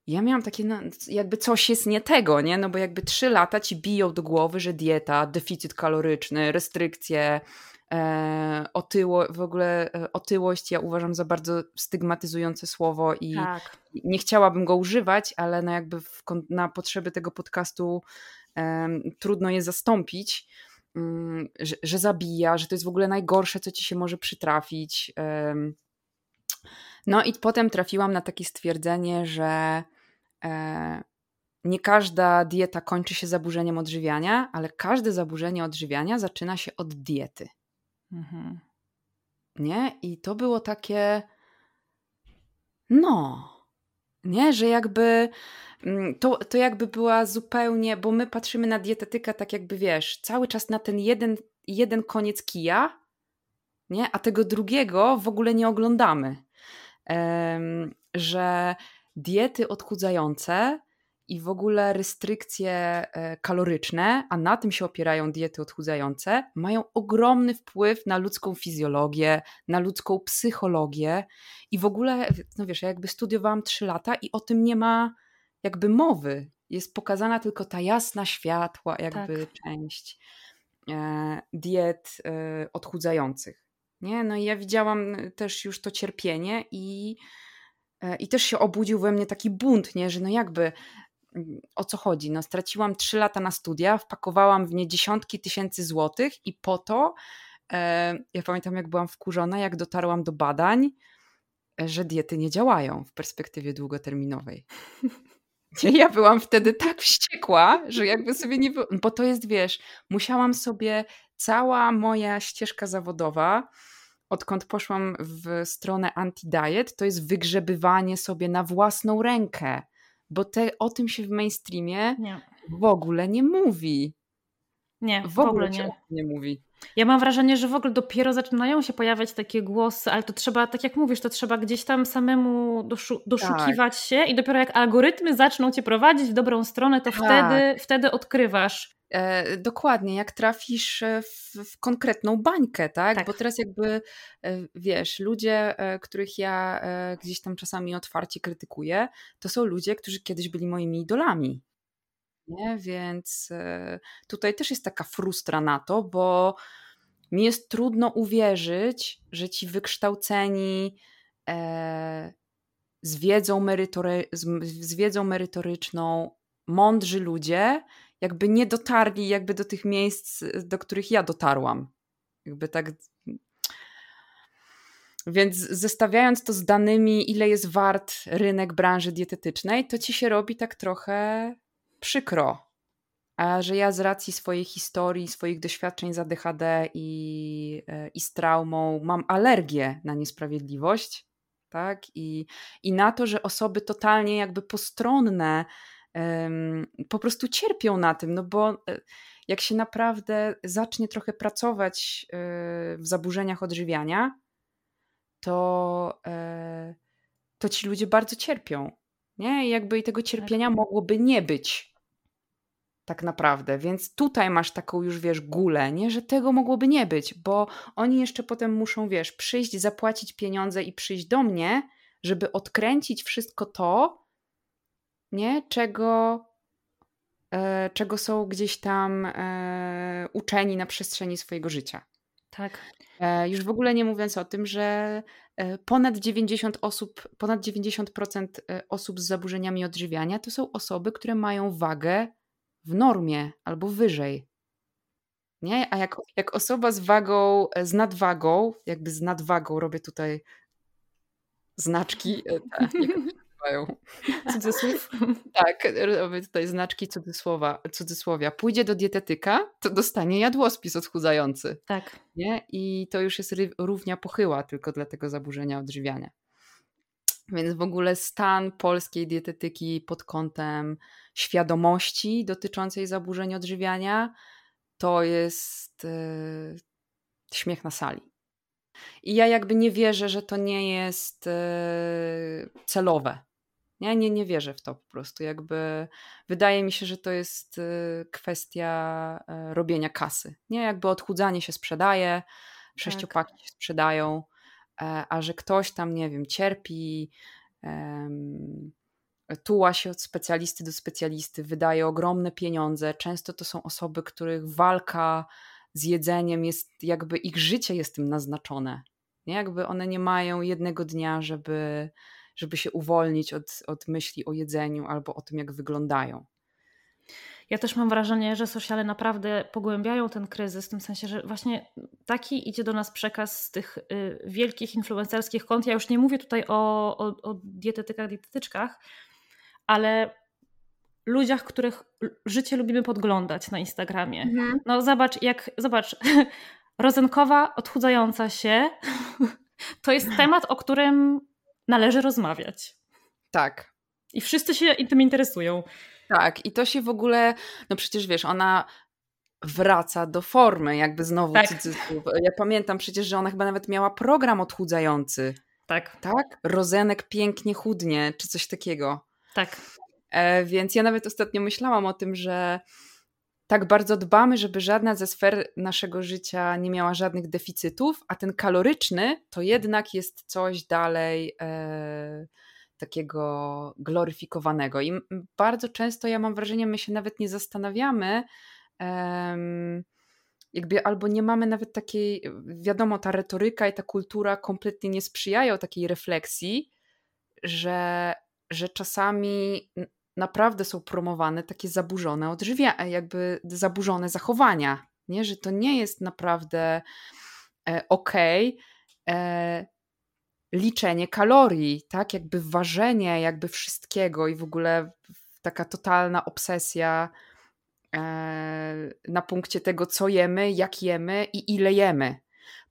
ja miałam takie, jakby coś jest nie tego, nie? No bo jakby trzy lata ci biją do głowy, że dieta, deficyt kaloryczny, restrykcje, e, otyło, w ogóle e, otyłość ja uważam za bardzo stygmatyzujące słowo i tak. nie chciałabym go używać, ale no jakby w, na potrzeby tego podcastu e, trudno je zastąpić, mm, że, że, zabija, że to jest w ogóle najgorsze, co ci się może przytrafić. No i potem trafiłam na takie stwierdzenie, że, e, nie każda dieta kończy się zaburzeniem odżywiania, ale każde zaburzenie odżywiania zaczyna się od diety. Mhm. Nie? I to było takie. No. Nie, że jakby. Mm, to, to jakby była zupełnie, bo my patrzymy na dietetykę tak jakby wiesz, cały czas na ten jeden, jeden koniec kija, nie? a tego drugiego w ogóle nie oglądamy. Że diety odchudzające i w ogóle restrykcje e, kaloryczne, a na tym się opierają diety odchudzające, mają ogromny wpływ na ludzką fizjologię, na ludzką psychologię i w ogóle, no wiesz, ja jakby studiowałam 3 lata i o tym nie ma jakby mowy. Jest pokazana tylko ta jasna światła, jakby tak. część e, diet e, odchudzających. Nie? No i ja widziałam też już to cierpienie i, i też się obudził we mnie taki bunt, nie? że no jakby o co chodzi? No, straciłam trzy lata na studia, wpakowałam w nie dziesiątki tysięcy złotych i po to, e, ja pamiętam jak byłam wkurzona, jak dotarłam do badań, e, że diety nie działają w perspektywie długoterminowej. Ja byłam wtedy tak wściekła, że jakby sobie nie. Bo to jest, wiesz, musiałam sobie cała moja ścieżka zawodowa, odkąd poszłam w stronę anti-diet, to jest wygrzebywanie sobie na własną rękę bo te, o tym się w mainstreamie nie. w ogóle nie mówi. Nie, w, w ogóle, nie. nie mówi. Ja mam wrażenie, że w ogóle dopiero zaczynają się pojawiać takie głosy, ale to trzeba, tak jak mówisz, to trzeba gdzieś tam samemu doszu doszukiwać tak. się i dopiero jak algorytmy zaczną cię prowadzić w dobrą stronę, to tak. wtedy, wtedy odkrywasz. E, dokładnie, jak trafisz e, w, w, konkretną bańkę, tak? tak? Bo teraz jakby, e, wiesz, ludzie, e, których ja e, gdzieś tam czasami otwarcie krytykuję, to są ludzie, którzy kiedyś byli moimi idolami. Nie? Więc e, tutaj też jest taka frustra na to, bo mi jest trudno uwierzyć, że ci wykształceni z wiedzą, merytory, z wiedzą merytoryczną, mądrzy ludzie jakby nie dotarli jakby do tych miejsc, do których ja dotarłam. Jakby tak. Więc zestawiając to z danymi, ile jest wart rynek branży dietetycznej, to ci się robi tak trochę przykro. A że ja z racji swojej historii, swoich doświadczeń z ADHD i, e, i z traumą mam alergię na niesprawiedliwość, tak? I, I na to, że osoby totalnie jakby postronne po prostu cierpią na tym, no bo e, jak się naprawdę zacznie trochę pracować e, w zaburzeniach odżywiania, to, e, to ci ludzie bardzo cierpią. Nie? I jakby i tego tak. cierpienia mogłoby nie być. Tak naprawdę. Więc tutaj masz taką już, wiesz, gulę, nie? że tego mogłoby nie być, bo oni jeszcze potem muszą, wiesz, przyjść, zapłacić pieniądze i przyjść do mnie, żeby odkręcić wszystko to, nie? Czego, e, czego są gdzieś tam e, uczeni na przestrzeni swojego życia. Tak. E, już w ogóle nie mówiąc o tym, że e, ponad 90 osób, ponad 90% e, osób z zaburzeniami odżywiania to są osoby, które mają wagę w normie albo wyżej. Nie? A jak, jak osoba z wagą, z nadwagą, jakby z nadwagą, robię tutaj znaczki, te, (laughs) nazywają. Cudzysłów? (laughs) tak, robię tutaj znaczki cudzysłowa, cudzysłowia. Pójdzie do dietetyka, to dostanie jadłospis odchudzający. Tak. Nie? I to już jest równia pochyła tylko dla tego zaburzenia odżywiania. Więc w ogóle stan polskiej dietetyki pod kątem świadomości dotyczącej zaburzeń odżywiania to jest yy, śmiech na sali. I ja jakby nie wierzę, że to nie jest yy, celowe. Nie, nie, nie wierzę w to po prostu. Jakby wydaje mi się, że to jest y, kwestia e, robienia kasy. Nie, jakby odchudzanie się sprzedaje, sześciopaki tak. się sprzedają, e, a że ktoś tam, nie wiem, cierpi, tuła się od specjalisty do specjalisty, wydaje ogromne pieniądze. Często to są osoby, których walka z jedzeniem jest, jakby ich życie jest tym naznaczone. Nie? Jakby one nie mają jednego dnia, żeby żeby się uwolnić od, od myśli o jedzeniu albo o tym, jak wyglądają. Ja też mam wrażenie, że sociale naprawdę pogłębiają ten kryzys, w tym sensie, że właśnie taki idzie do nas przekaz z tych y, wielkich influencerskich kont. Ja już nie mówię tutaj o, o, o dietetykach, dietetyczkach, ale ludziach, których życie lubimy podglądać na Instagramie. Mhm. No zobacz, jak, zobacz, (laughs) rozenkowa, odchudzająca się, (laughs) to jest temat, o którym należy rozmawiać. Tak. I wszyscy się tym interesują. Tak, i to się w ogóle, no przecież wiesz, ona wraca do formy, jakby znowu tak. Ja pamiętam przecież, że ona chyba nawet miała program odchudzający. Tak. Tak? Rozenek pięknie chudnie, czy coś takiego. Tak. E, więc ja nawet ostatnio myślałam o tym, że tak bardzo dbamy, żeby żadna ze sfer naszego życia nie miała żadnych deficytów, a ten kaloryczny to jednak jest coś dalej e, takiego gloryfikowanego. I bardzo często ja mam wrażenie, my się nawet nie zastanawiamy, e, jakby albo nie mamy nawet takiej, wiadomo, ta retoryka i ta kultura kompletnie nie sprzyjają takiej refleksji, że, że czasami naprawdę są promowane takie zaburzone odżywiania, jakby zaburzone zachowania, nie? że to nie jest naprawdę e, okej okay, e, liczenie kalorii, tak, jakby ważenie jakby wszystkiego i w ogóle taka totalna obsesja e, na punkcie tego, co jemy, jak jemy i ile jemy.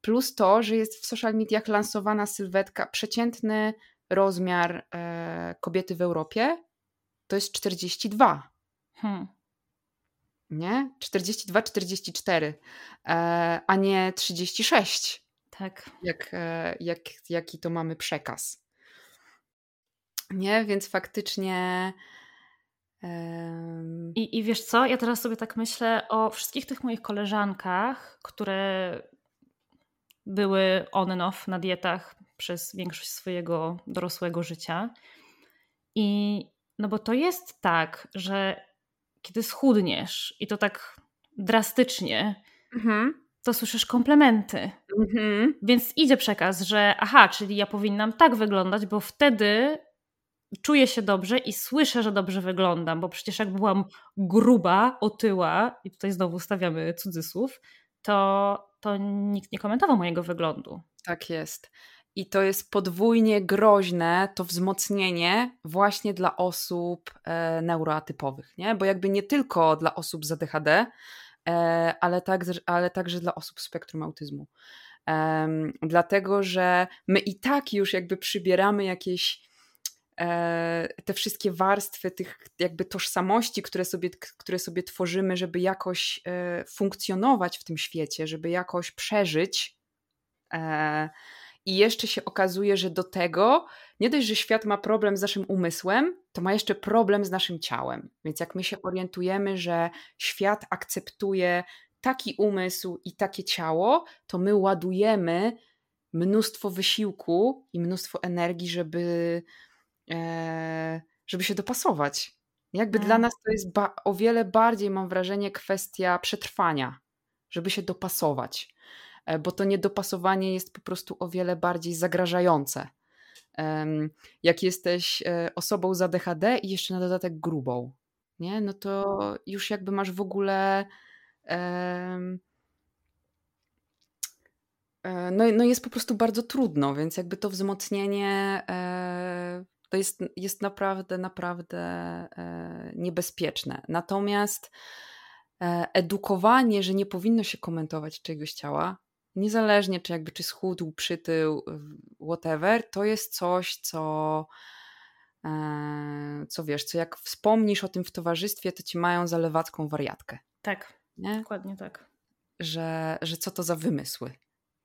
Plus to, że jest w social mediach lansowana sylwetka, przeciętny rozmiar e, kobiety w Europie to jest 42. Hmm. Nie? 42, 44, e, a nie 36. Tak. Jak, e, jak, jaki to mamy przekaz. Nie, więc faktycznie. I, I wiesz co? Ja teraz sobie tak myślę o wszystkich tych moich koleżankach, które były on and off na dietach przez większość swojego dorosłego życia. I no bo to jest tak, że kiedy schudniesz i to tak drastycznie, mhm. to słyszysz komplementy. Mhm. Więc idzie przekaz, że aha, czyli ja powinnam tak wyglądać, bo wtedy czuję się dobrze i słyszę, że dobrze wyglądam, bo przecież jak byłam gruba, otyła, i tutaj znowu stawiamy cudzysłów, to, to nikt nie komentował mojego wyglądu. Tak jest. I to jest podwójnie groźne, to wzmocnienie właśnie dla osób e, neuroatypowych, nie? Bo jakby nie tylko dla osób z ADHD, e, ale, tak, ale także dla osób z spektrum autyzmu. E, dlatego, że my i tak już jakby przybieramy jakieś e, te wszystkie warstwy tych jakby tożsamości, które sobie, które sobie tworzymy, żeby jakoś e, funkcjonować w tym świecie, żeby jakoś przeżyć e, i jeszcze się okazuje, że do tego nie dość, że świat ma problem z naszym umysłem, to ma jeszcze problem z naszym ciałem. Więc jak my się orientujemy, że świat akceptuje taki umysł i takie ciało, to my ładujemy mnóstwo wysiłku i mnóstwo energii, żeby, e, żeby się dopasować. Jakby dla mm. nas to jest o wiele bardziej, mam wrażenie, kwestia przetrwania, żeby się dopasować. E, bo to niedopasowanie jest po prostu o wiele bardziej zagrażające. Jak jesteś e, osobą z ADHD i jeszcze na dodatek grubą, nie? no to już jakby masz w ogóle. E, no, no jest po prostu bardzo trudno, więc jakby to wzmocnienie to jest, jest naprawdę, naprawdę niebezpieczne. Natomiast edukowanie, że nie powinno się komentować czegoś ciała, niezależnie czy jakby czy schudł, przytył, whatever, to jest coś, co e, co wiesz, co jak wspomnisz o tym w towarzystwie, to ci mają zalewacką wariatkę. Tak, nie? dokładnie tak. Że, że co to za wymysły.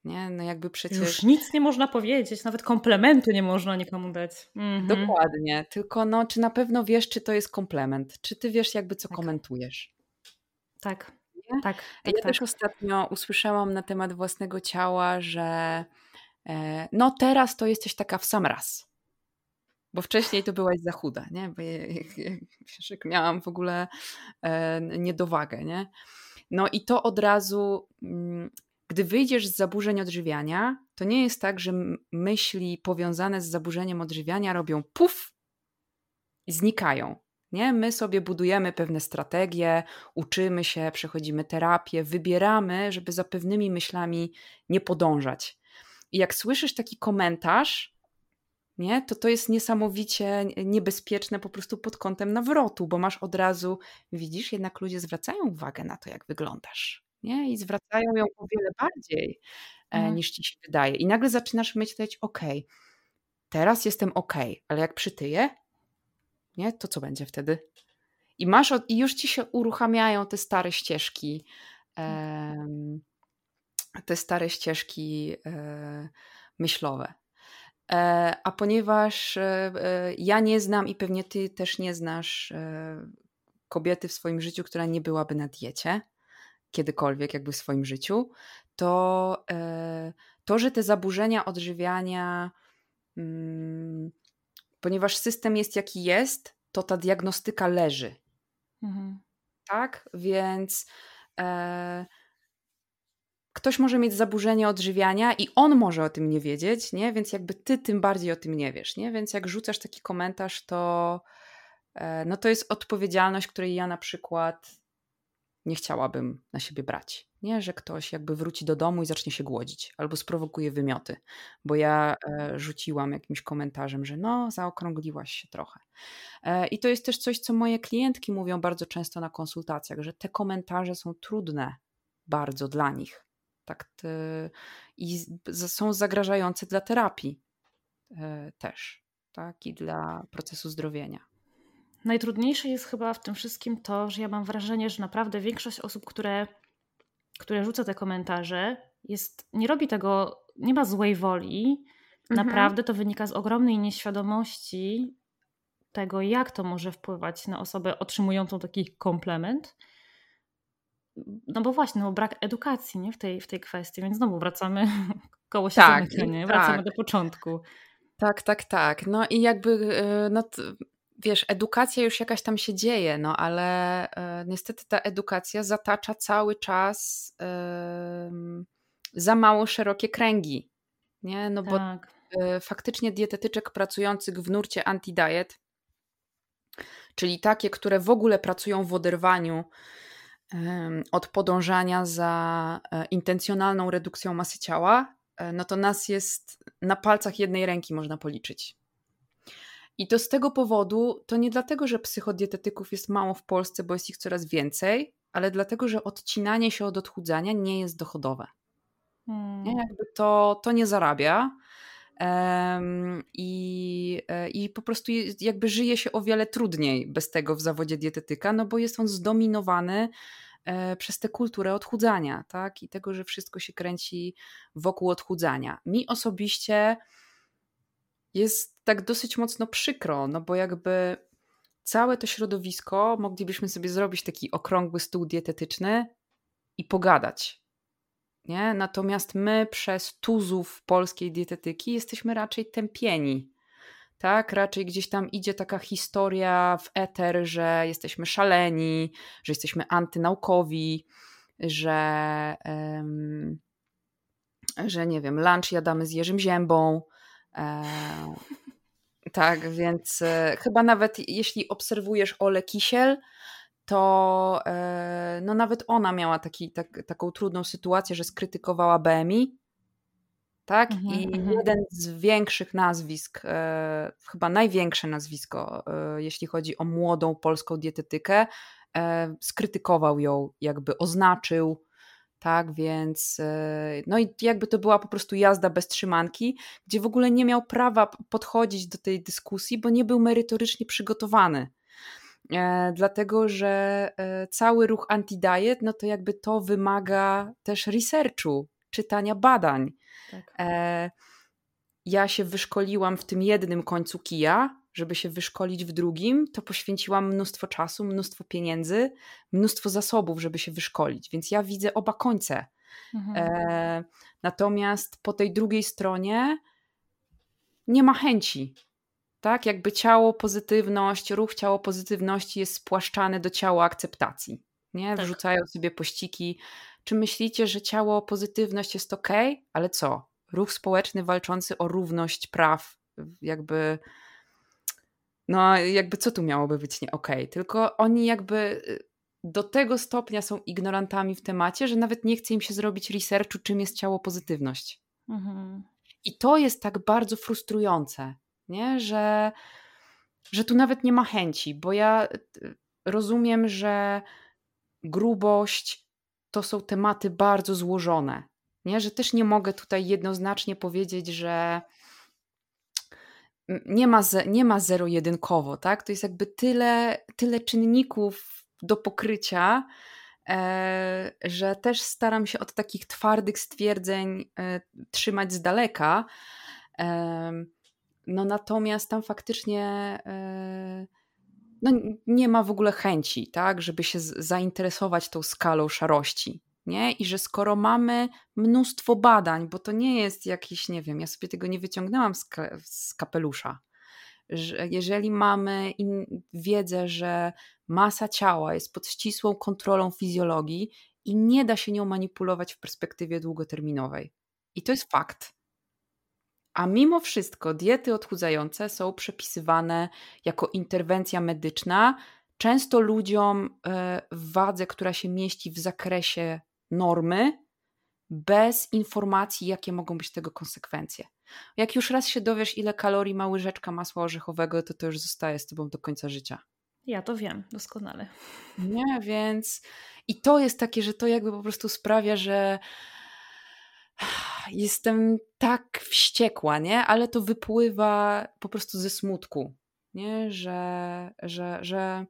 Nie? No jakby przecież... Już nic nie można powiedzieć, nawet komplementu nie można nikomu dać. Mhm. Dokładnie, tylko no, czy na pewno wiesz, czy to jest komplement? Czy ty wiesz jakby co tak. komentujesz? Tak nie? Tak. ja tak, też ostatnio usłyszałam na temat własnego ciała, że e, no teraz to jesteś taka w sam raz. Bo wcześniej to byłaś za chuda, nie? Bo jak, jak miałam w ogóle e, niedowagę, nie? No i to od razu, mm, gdy wyjdziesz z zaburzeń odżywiania, to nie jest tak, że myśli powiązane z zaburzeniem odżywiania robią puf i znikają. Nie? My sobie budujemy pewne strategie, uczymy się, przechodzimy terapię, wybieramy, żeby za pewnymi myślami nie podążać. I jak słyszysz taki komentarz, nie? to to jest niesamowicie niebezpieczne po prostu pod kątem nawrotu, bo masz od razu, widzisz, jednak ludzie zwracają uwagę na to, jak wyglądasz. Nie? I zwracają ją o wiele bardziej e, mhm. niż ci się wydaje. I nagle zaczynasz myśleć, ok, teraz jestem ok, ale jak przytyję, nie? to co będzie wtedy? I masz, i już ci się uruchamiają te stare ścieżki, te stare ścieżki e, myślowe. E, a ponieważ e, ja nie znam i pewnie ty też nie znasz kobiety w swoim życiu, która nie byłaby na diecie, kiedykolwiek jakby w swoim życiu, to to, że te zaburzenia odżywiania, mm, ponieważ system jest jaki jest, to ta diagnostyka leży. Mhm. Tak, więc e, ktoś może mieć zaburzenie odżywiania i on może o tym nie wiedzieć, nie? Więc jakby ty tym bardziej o tym nie wiesz, nie? Więc jak rzucasz taki komentarz, to e, no to jest odpowiedzialność, której ja na przykład nie chciałabym na siebie brać. Nie, że ktoś jakby wróci do domu i zacznie się głodzić albo sprowokuje wymioty, bo ja e, rzuciłam jakimś komentarzem, że no, zaokrągliłaś się trochę. E, I to jest też coś, co moje klientki mówią bardzo często na konsultacjach, że te komentarze są trudne bardzo dla nich. Tak, te, I są zagrażające dla terapii e, też, tak, i dla procesu zdrowienia. Najtrudniejsze jest chyba w tym wszystkim to, że ja mam wrażenie, że naprawdę większość osób, które, które rzuca te komentarze, jest, nie robi tego, nie ma złej woli. Mhm. Naprawdę to wynika z ogromnej nieświadomości tego, jak to może wpływać na osobę otrzymującą taki komplement. No bo właśnie, no brak edukacji nie? W, tej, w tej kwestii, więc znowu wracamy (laughs) koło się tak, zamykania, wracamy tak. do początku. Tak, tak, tak. No i jakby y, no, wiesz, edukacja już jakaś tam się dzieje, no ale e, niestety ta edukacja zatacza cały czas e, za mało szerokie kręgi, nie? No tak. bo e, faktycznie dietetyczek pracujących w nurcie anti-diet, czyli takie, które w ogóle pracują w oderwaniu od podążania za e, intencjonalną redukcją masy ciała, no to nas jest na palcach jednej ręki można policzyć. I to z tego powodu, to nie dlatego, że psychodietetyków jest mało w Polsce, bo jest ich coraz więcej, ale dlatego, że odcinanie się od odchudzania nie jest dochodowe. Hmm. Nie? Jakby to, to nie zarabia. Um, i, e, I po prostu jakby żyje się o wiele trudniej bez tego w zawodzie dietetyka, no bo jest on zdominowany e, przez tę kulturę odchudzania, tak? I tego, że wszystko się kręci wokół odchudzania. Mi osobiście jest tak dosyć mocno przykro, no bo jakby całe to środowisko moglibyśmy sobie zrobić taki okrągły stół dietetyczny i pogadać. Nie? Natomiast my przez tuzów polskiej dietetyki jesteśmy raczej tępieni. Tak, raczej gdzieś tam idzie taka historia w eter, że jesteśmy szaleni, że jesteśmy antynaukowi, że, um, że nie wiem, lunch jadamy z Jerzym Ziębą, E, tak, więc e, chyba nawet jeśli obserwujesz Ole Kisiel, to e, no nawet ona miała taki, tak, taką trudną sytuację, że skrytykowała BMI. Tak? Mhm, I mhm. jeden z większych nazwisk, e, chyba największe nazwisko, e, jeśli chodzi o młodą polską dietetykę, e, skrytykował ją, jakby oznaczył, tak, więc e, no i jakby to była po prostu jazda bez trzymanki, gdzie w ogóle nie miał prawa podchodzić do tej dyskusji, bo nie był merytorycznie przygotowany. E, dlatego, że e, cały ruch anti-diet, no to jakby to wymaga też researchu, czytania badań. Tak. E, ja się wyszkoliłam w tym jednym końcu kija, żeby się wyszkolić w drugim, to poświęciłam mnóstwo czasu, mnóstwo pieniędzy, mnóstwo zasobów, żeby się wyszkolić. Więc ja widzę oba końce. Mhm. E, natomiast po tej drugiej stronie nie ma chęci. Tak, jakby ciało pozytywność, ruch ciało pozytywności jest spłaszczany do ciała akceptacji. Nie? Tak. Wrzucają sobie pościki. Czy myślicie, że ciało pozytywność jest ok? Ale co? Ruch społeczny walczący o równość praw, jakby no jakby co tu miałoby być nie okej, okay? tylko oni jakby y, do tego stopnia są ignorantami w temacie, że nawet nie chce im się zrobić researchu, czym jest ciało pozytywność. Mhm. I to jest tak bardzo frustrujące, nie? Że, że tu nawet nie ma chęci, bo ja y, rozumiem, że grubość to są tematy bardzo złożone, nie? Że też nie mogę tutaj jednoznacznie powiedzieć, że nie ma, nie ma zero-jedynkowo, tak? To jest jakby tyle, tyle czynników do pokrycia, e, że też staram się od takich twardych stwierdzeń e, trzymać z daleka. E, no natomiast tam faktycznie e, no, nie ma w ogóle chęci, tak, żeby się zainteresować tą skalą szarości. Nie? I że skoro mamy mnóstwo badań, bo to nie jest jakiś, nie wiem, ja sobie tego nie wyciągnęłam z, z kapelusza, że jeżeli mamy wiedzę, że masa ciała jest pod ścisłą kontrolą fizjologii i nie da się nią manipulować w perspektywie długoterminowej. I to jest fakt. A mimo wszystko diety odchudzające są przepisywane jako interwencja medyczna, często ludziom e, w wadze, która się mieści w zakresie normy, bez informacji, jakie mogą być tego konsekwencje. Jak już raz się dowiesz, ile kalorii ma łyżeczka masła orzechowego, to to już zostaje z tobą do końca życia. Ja to wiem doskonale. Nie, więc i to jest takie, że to jakby po prostu sprawia, że jestem tak wściekła, nie? Ale to wypływa po prostu ze smutku, nie? Że, że, że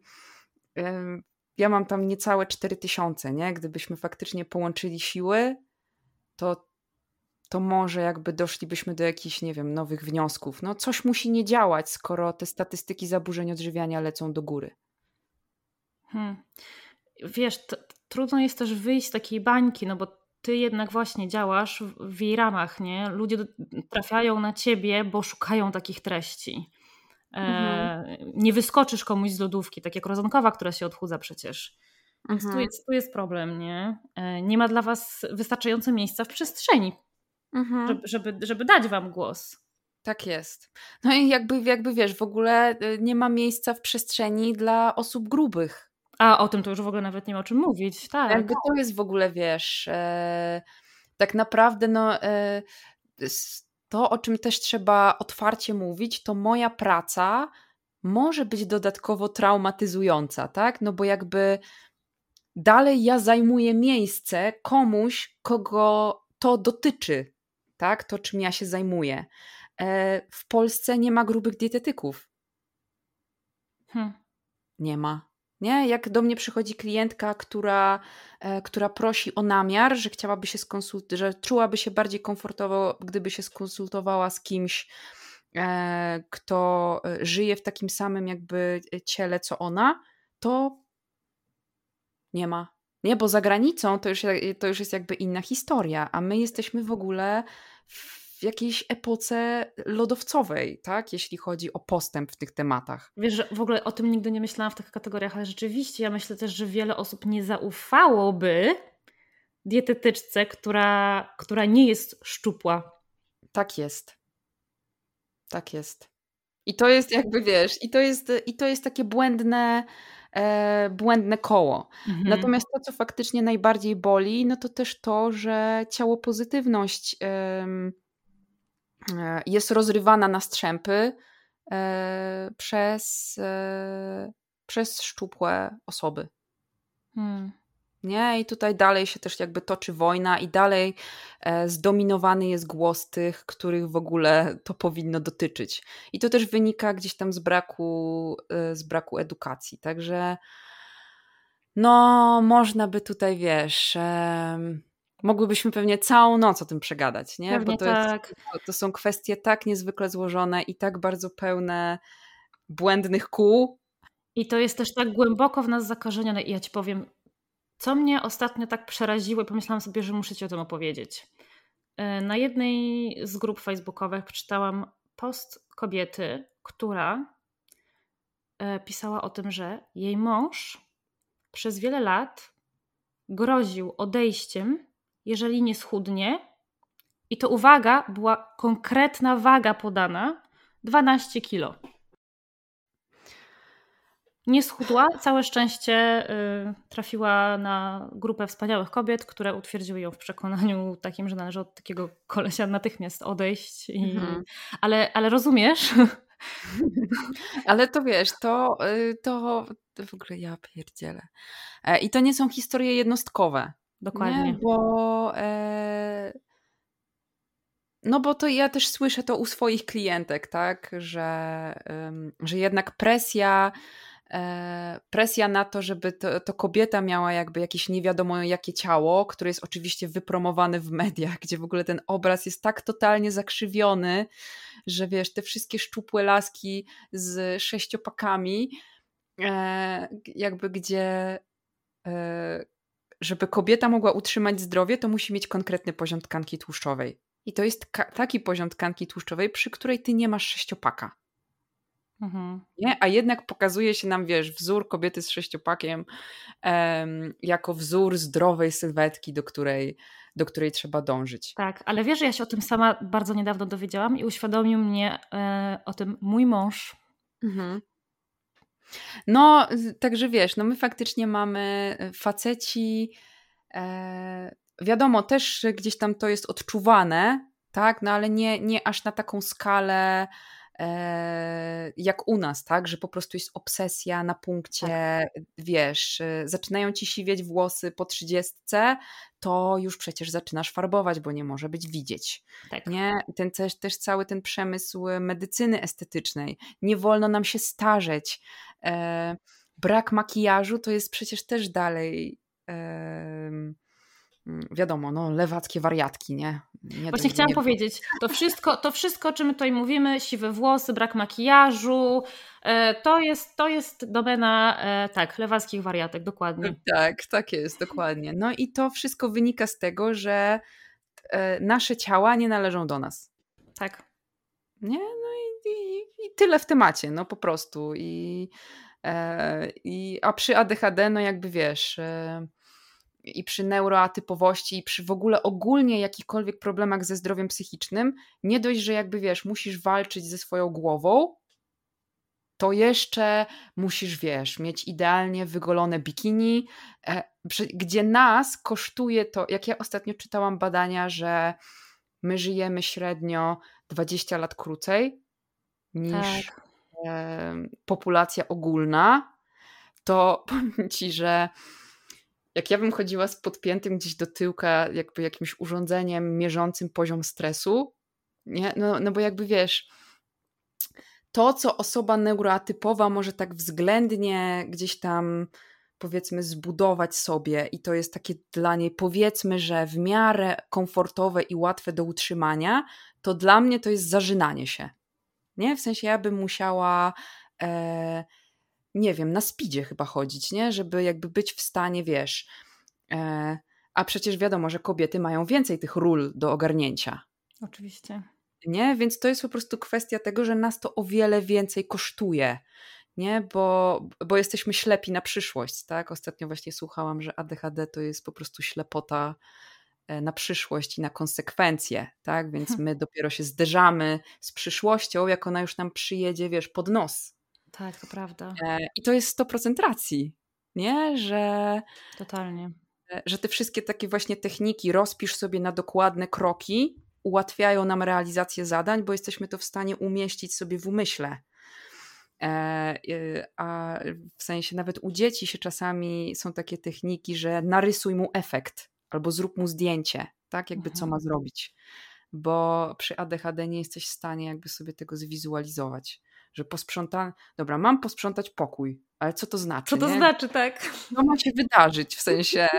ja mam tam niecałe 4000, nie? Gdybyśmy faktycznie połączyli siły, to, to może jakby doszlibyśmy do jakichś, nie wiem, nowych wniosków. No coś musi nie działać, skoro te statystyki zaburzeń odżywiania lecą do góry. Hmm. Wiesz, trudno jest też wyjść z takiej bańki, no bo ty jednak właśnie działasz w jej ramach, nie? Ludzie trafiają na ciebie, bo szukają takich treści. E, mhm. nie wyskoczysz komuś z lodówki, tak jak rozonkowa, która się odchudza przecież. Mhm. Tu, jest, tu jest problem, nie? E, nie ma dla was wystarczająco miejsca w przestrzeni, mhm. żeby, żeby, żeby dać wam głos. Tak jest. No i jakby, jakby wiesz, w ogóle y, nie ma miejsca w przestrzeni dla osób grubych. A o tym to już w ogóle nawet nie ma o czym mówić, tak. Jakby to jest w ogóle, wiesz, e, tak naprawdę no, e, to, o czym też trzeba otwarcie mówić, to moja praca może być dodatkowo traumatyzująca, tak? No bo jakby dalej ja zajmuję miejsce komuś, kogo to dotyczy, tak? To, czym ja się zajmuję. E, w Polsce nie ma grubych dietetyków. Hmm. Nie ma. Nie? Jak do mnie przychodzi klientka, która, e, która prosi o namiar, że chciałaby się skonsultować, że czułaby się bardziej komfortowo, gdyby się skonsultowała z kimś, e, kto e, żyje w takim samym jakby ciele co ona, to nie ma. Nie, bo za granicą to już, to już jest jakby inna historia, a my jesteśmy w ogóle w w jakiejś epoce lodowcowej, tak? Jeśli chodzi o postęp w tych tematach. Wiesz, że w ogóle o tym nigdy nie myślałam w tych kategoriach, ale rzeczywiście ja myślę też, że wiele osób nie zaufałoby dietetyczce, która, która nie jest szczupła. Tak jest. Tak jest. I to jest jakby, wiesz, i to jest, i to jest takie błędne, e, błędne koło. Mhm. Natomiast to, co faktycznie najbardziej boli, no to też to, że ciało pozytywność E, jest rozrywana na strzępy e, przez, e, przez szczupłe osoby. Hmm. Nie? I tutaj dalej się też jakby toczy wojna i dalej zdominowany jest głos tych, których w ogóle to powinno dotyczyć. I to też wynika gdzieś tam z braku, z braku edukacji. Także no, można by tutaj, wiesz, mogłybyśmy pewnie całą noc o tym przegadać, nie? Pewnie Bo to, tak. jest, to, to, są kwestie tak niezwykle złożone i tak bardzo pełne błędnych kół. I to jest też tak głęboko w nas zakorzenione. I ja ci powiem, co mnie ostatnio tak przeraziło i pomyślałam sobie, że muszę ci o tym opowiedzieć. E, na jednej z grup facebookowych przeczytałam post kobiety, która e, pisała o tym, że jej mąż przez wiele lat groził odejściem jeżeli nie schudnie, i to uwaga, była konkretna waga podana 12 kilo. Nie schudła, całe szczęście y, trafiła na grupę wspaniałych kobiet, które utwierdziły ją w przekonaniu takim, że należy od takiego kolesia natychmiast odejść. I... Mhm. Ale, ale rozumiesz, Ale to wiesz, to, y, to, to w ogóle ja pierdzielę. E, I to nie są historie jednostkowe. Dokładnie. Nie? Bo e, no bo to ja też słyszę to u swoich klientek, tak, że, że jednak presja e, presja na to, żeby to, to, kobieta miała jakby jakieś nie wiadomo jakie ciało, które jest oczywiście wypromowane w mediach, gdzie w ogóle ten obraz jest tak totalnie zakrzywiony, że wiesz, te wszystkie szczupłe laski z sześciopakami, e, jakby gdzie e, żeby kobieta mogła utrzymać zdrowie, to musi mieć konkretny poziom tkanki tłuszczowej. I to jest taki poziom tkanki tłuszczowej, przy której ty nie masz sześciopaka. Mhm. Nie? A jednak pokazuje się nam, wiesz, wzór kobiety z sześciopakiem um, jako wzór zdrowej sylwetki, do której, do której trzeba dążyć. Tak, ale wiesz, ja się o tym sama bardzo niedawno dowiedziałam i uświadomił mnie e, o tym mój mąż. Mhm. No, także wiesz, no my faktycznie mamy e, faceci. E, wiadomo, też gdzieś tam to jest odczuwane, tak, no ale nie, nie aż na taką skalę e, jak u nas, tak, że po prostu jest obsesja na punkcie, tak. wiesz, e, zaczynają ci siwieć włosy po trzydziestce, to już przecież zaczynasz farbować, bo nie może być widzieć. Tak. Nie? Ten też, też cały ten przemysł medycyny estetycznej. Nie wolno nam się starzeć. E, brak makijażu to jest przecież też dalej e, wiadomo, no lewackie wariatki, nie? nie Właśnie chciałam nie... powiedzieć, to wszystko, to wszystko, o czym tutaj mówimy, siwe włosy, brak makijażu, e, to jest, to jest domena, e, tak, lewackich wariatek, dokładnie. Tak, tak jest, dokładnie. No i to wszystko wynika z tego, że e, nasze ciała nie należą do nas. Tak. Nie? No i, i, tyle w temacie, no po prostu. I, i, a przy ADHD, no jakby wiesz i przy neuroatypowości, i przy w ogóle ogólnie jakichkolwiek problemach ze zdrowiem psychicznym, nie dość, że jakby wiesz, musisz walczyć ze swoją głową, to jeszcze musisz, wiesz, mieć idealnie wygolone bikini, e, gdzie nas kosztuje to, jak ja ostatnio czytałam badania, że my żyjemy średnio 20 lat krócej niż tak. populacja ogólna, to (laughs) powiem ci, że jak ja bym chodziła z podpiętym gdzieś do tyłka jakby jakimś urządzeniem mierzącym poziom stresu, nie? No, no bo jakby wiesz, to co osoba neuroatypowa może tak względnie gdzieś tam powiedzmy zbudować sobie i to jest takie dla niej powiedzmy, że w miarę komfortowe i łatwe do utrzymania, to dla mnie to jest zażynanie się. Nie? W sensie ja bym musiała e, nie wiem, na spidzie chyba chodzić, nie? Żeby jakby być w stanie, wiesz. E, a przecież wiadomo, że kobiety mają więcej tych ról do ogarnięcia. Oczywiście. Nie? Więc to jest po prostu kwestia tego, że nas to o wiele więcej kosztuje. Nie? Bo, bo jesteśmy ślepi na przyszłość, tak? Ostatnio właśnie słuchałam, że ADHD to jest po prostu ślepota na przyszłość i na konsekwencje, tak? Więc my dopiero się zderzamy z przyszłością, jak ona już nam przyjedzie, wiesz, pod nos. Tak, to prawda. E, I to jest 100% racji, nie? Że. Totalnie. E, że te wszystkie takie właśnie techniki, rozpisz sobie na dokładne kroki, ułatwiają nam realizację zadań, bo jesteśmy to w stanie umieścić sobie w umyśle. E, a w sensie nawet u dzieci się czasami są takie techniki, że narysuj mu efekt albo zrób mu zdjęcie, tak? Jakby co ma mhm. zrobić. Bo przy ADHD nie jesteś w stanie jakby sobie tego zwizualizować że posprząta, dobra, mam posprzątać pokój, ale co to znaczy? Co to nie? znaczy, tak? Co ma się wydarzyć, w sensie... (laughs)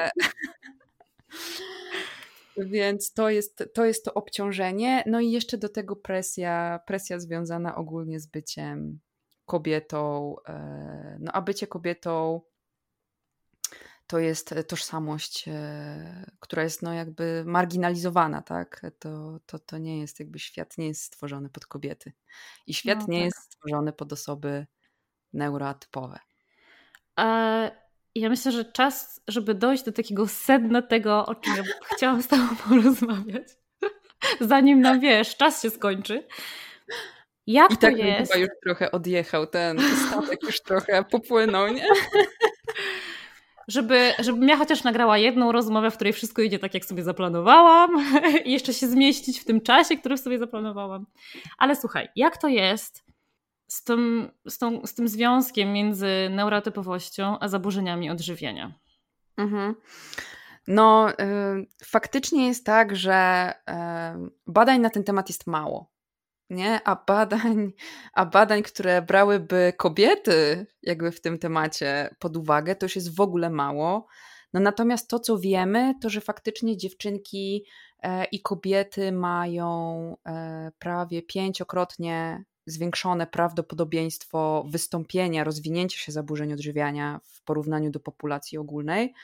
Więc to jest, to jest to obciążenie. No i jeszcze do tego presja, presja związana ogólnie z byciem kobietą. E, no a bycie kobietą to jest e, tożsamość, e, która jest no jakby marginalizowana, tak? To, to, to nie jest jakby świat nie jest stworzony pod kobiety. I świat no, nie tak. jest stworzony pod osoby neurotypowe. E, ja myślę, że czas, żeby dojść do takiego sedna tego, o czym ja (laughs) chciałam z tobą porozmawiać, (laughs) zanim nam wiesz, czas się skończy. Jak I tak jest? chyba już trochę odjechał ten statek, już trochę popłynął, nie? (laughs) żeby, żebym ja chociaż nagrała jedną rozmowę, w której wszystko idzie tak, jak sobie zaplanowałam (laughs) i jeszcze się zmieścić w tym czasie, który sobie zaplanowałam. Ale słuchaj, jak to jest, z tym, z, tą, z tym związkiem między neurotypowością a zaburzeniami odżywiania? Mhm. No, y, faktycznie jest tak, że y, badań na ten temat jest mało. Nie? A badań, a badań, które brałyby kobiety jakby w tym temacie pod uwagę, to już jest w ogóle mało. No natomiast to, co wiemy, to że faktycznie dziewczynki e, i kobiety mają e, prawie pięciokrotnie zwiększone prawdopodobieństwo wystąpienia, rozwinięcia się zaburzeń odżywiania w porównaniu do populacji ogólnej,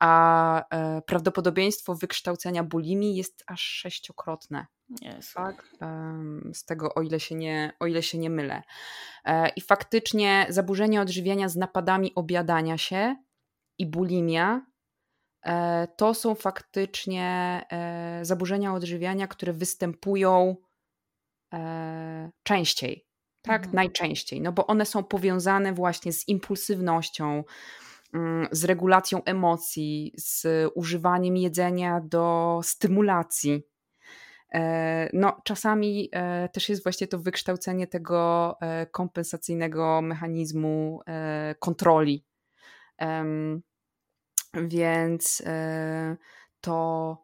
a e, prawdopodobieństwo wykształcenia bulimii jest aż sześciokrotne. Yes. Tak? Z tego, o ile, się nie, o ile się nie mylę. I faktycznie zaburzenia odżywiania z napadami obiadania się i bulimia e, to są faktycznie e, zaburzenia odżywiania, które występują e, częściej. Tak, mhm. najczęściej, no bo one są powiązane właśnie z impulsywnością, z regulacją emocji, z używaniem jedzenia do stymulacji. No, czasami też jest właśnie to wykształcenie tego kompensacyjnego mechanizmu kontroli. Więc e, to,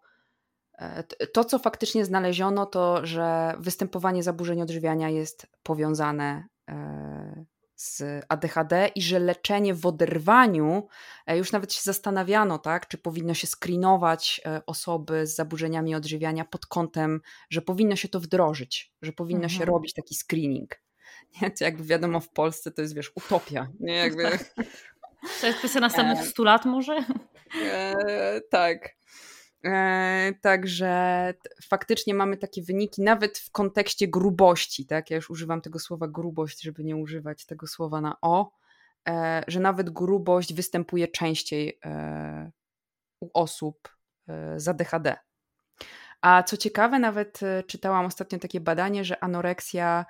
e, to, co faktycznie znaleziono, to że występowanie zaburzeń odżywiania jest powiązane e, z ADHD i że leczenie w oderwaniu, już nawet się zastanawiano, tak, czy powinno się screenować osoby z zaburzeniami odżywiania pod kątem, że powinno się to wdrożyć, że powinno mhm. się robić taki screening. (laughs) Nie, to jakby wiadomo w Polsce to jest, wiesz, utopia. Nie, jakby (laughs) To jest kwestia następnych 100 lat może? E, tak. E, także faktycznie mamy takie wyniki, nawet w kontekście grubości, tak? Ja już używam tego słowa grubość, żeby nie używać tego słowa na o, e, że nawet grubość występuje częściej e, u osób e, z ADHD. A co ciekawe, nawet czytałam ostatnio takie badanie, że anoreksja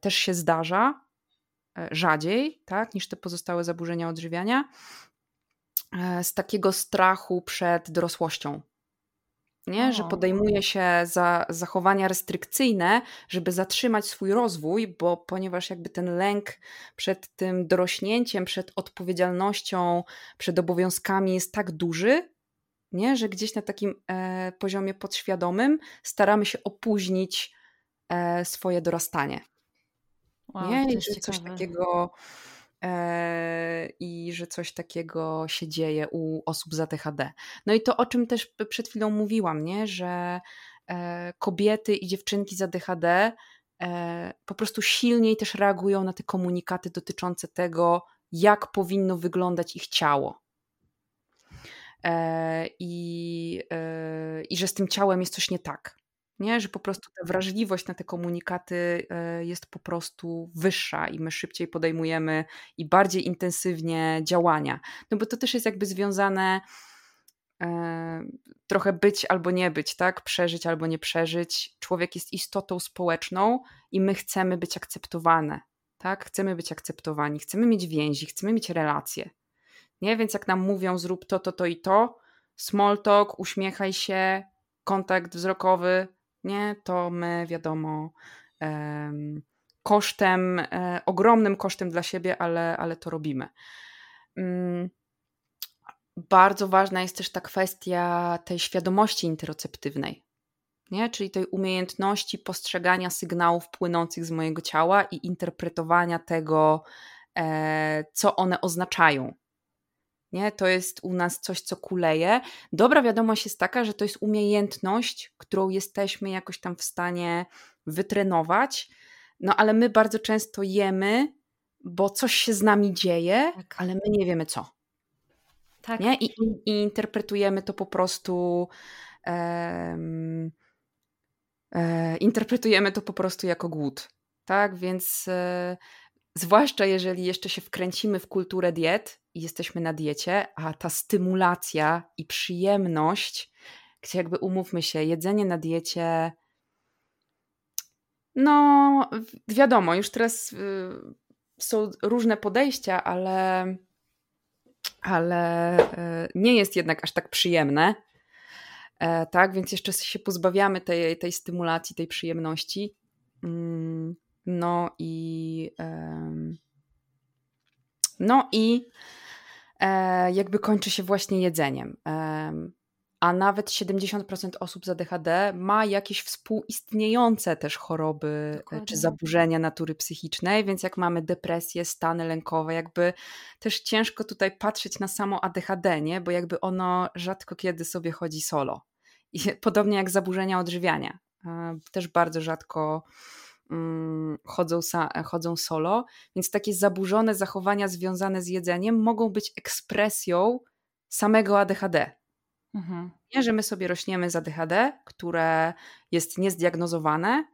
też się zdarza, rzadziej tak, niż te pozostałe zaburzenia odżywiania, z takiego strachu przed dorosłością. Nie? Że podejmuje się za zachowania restrykcyjne, żeby zatrzymać swój rozwój, bo ponieważ jakby ten lęk przed tym dorośnięciem, przed odpowiedzialnością, przed obowiązkami jest tak duży, nie? że gdzieś na takim e, poziomie podświadomym staramy się opóźnić e, swoje dorastanie. Wow, nie? I że coś takiego e, i że coś takiego się dzieje u osób z ADHD. No i to, o czym też przed chwilą mówiłam, nie? że e, kobiety i dziewczynki z ADHD e, po prostu silniej też reagują na te komunikaty dotyczące tego, jak powinno wyglądać ich ciało. E, I, e, I że z tym ciałem jest coś nie tak. Nie, że po prostu ta wrażliwość na te komunikaty e, jest po prostu wyższa i my szybciej podejmujemy i bardziej intensywnie działania. No bo to też jest jakby związane e, trochę być albo nie być, tak? Przeżyć albo nie przeżyć. Człowiek jest istotą społeczną i my chcemy być akceptowane, tak? Chcemy być akceptowani, chcemy mieć więzi, chcemy mieć relacje. Nie? Więc jak nam mówią zrób to, to, to i to, small talk, uśmiechaj się, kontakt wzrokowy, nie, to my wiadomo kosztem, e, ogromnym kosztem dla siebie, ale, ale to robimy. Mm, bardzo ważna jest też ta kwestia tej świadomości interoceptywnej, nie? czyli tej umiejętności postrzegania sygnałów płynących z mojego ciała i interpretowania tego, e, co one oznaczają. Nie? To jest u nas coś, co kuleje. Dobra wiadomość jest taka, że to jest umiejętność, którą jesteśmy jakoś tam w stanie wytrenować, no ale my bardzo często jemy, bo coś się z nami dzieje, tak. ale my nie wiemy co. Tak. Nie? I, i, I, interpretujemy to po prostu. Um, e, interpretujemy to po prostu jako głód. Tak, więc e, zwłaszcza jeżeli jeszcze się wkręcimy w kulturę diet i jesteśmy na diecie, a ta stymulacja i przyjemność, gdzie jakby umówmy się, jedzenie na diecie, no wiadomo, już teraz y, są różne podejścia, ale, ale y, nie jest jednak aż tak przyjemne. E, tak, więc jeszcze się pozbawiamy tej, tej stymulacji, tej przyjemności. Mm, No i no i e, jakby kończy się właśnie jedzeniem. A nawet 70% osób z ADHD ma jakieś współistniejące też choroby e, Dokładnie. czy zaburzenia natury psychicznej, więc jak mamy depresję, stany lękowe, jakby też ciężko tutaj patrzeć na samo ADHD, nie? bo jakby ono rzadko kiedy sobie chodzi solo. I podobnie jak zaburzenia odżywiania. E, też bardzo rzadko chodzą, chodzą solo, więc takie zaburzone zachowania związane z jedzeniem mogą być ekspresją samego ADHD. Mhm. Nie, że my sobie rośniemy z ADHD, które jest niezdiagnozowane,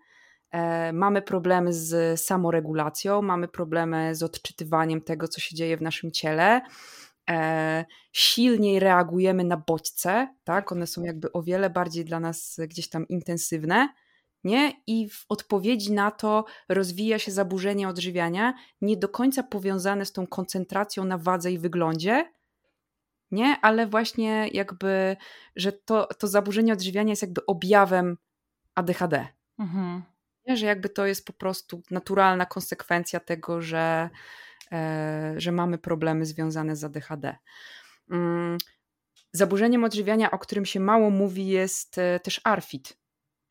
e, mamy problemy z samoregulacją, mamy problemy z odczytywaniem tego, co się dzieje w naszym ciele, e, silniej reagujemy na bodźce, tak? One są jakby o wiele bardziej dla nas gdzieś tam intensywne, nie? I w odpowiedzi na to rozwija się zaburzenie odżywiania, nie do końca powiązane z tą koncentracją na wadze i wyglądzie, nie? Ale właśnie jakby, że to, to zaburzenie odżywiania jest jakby objawem ADHD. Mhm. Nie? Że jakby to jest po prostu naturalna konsekwencja tego, że, e, że mamy problemy związane z ADHD. Mm. Zaburzeniem odżywiania, o którym się mało mówi, jest e, też ARFID,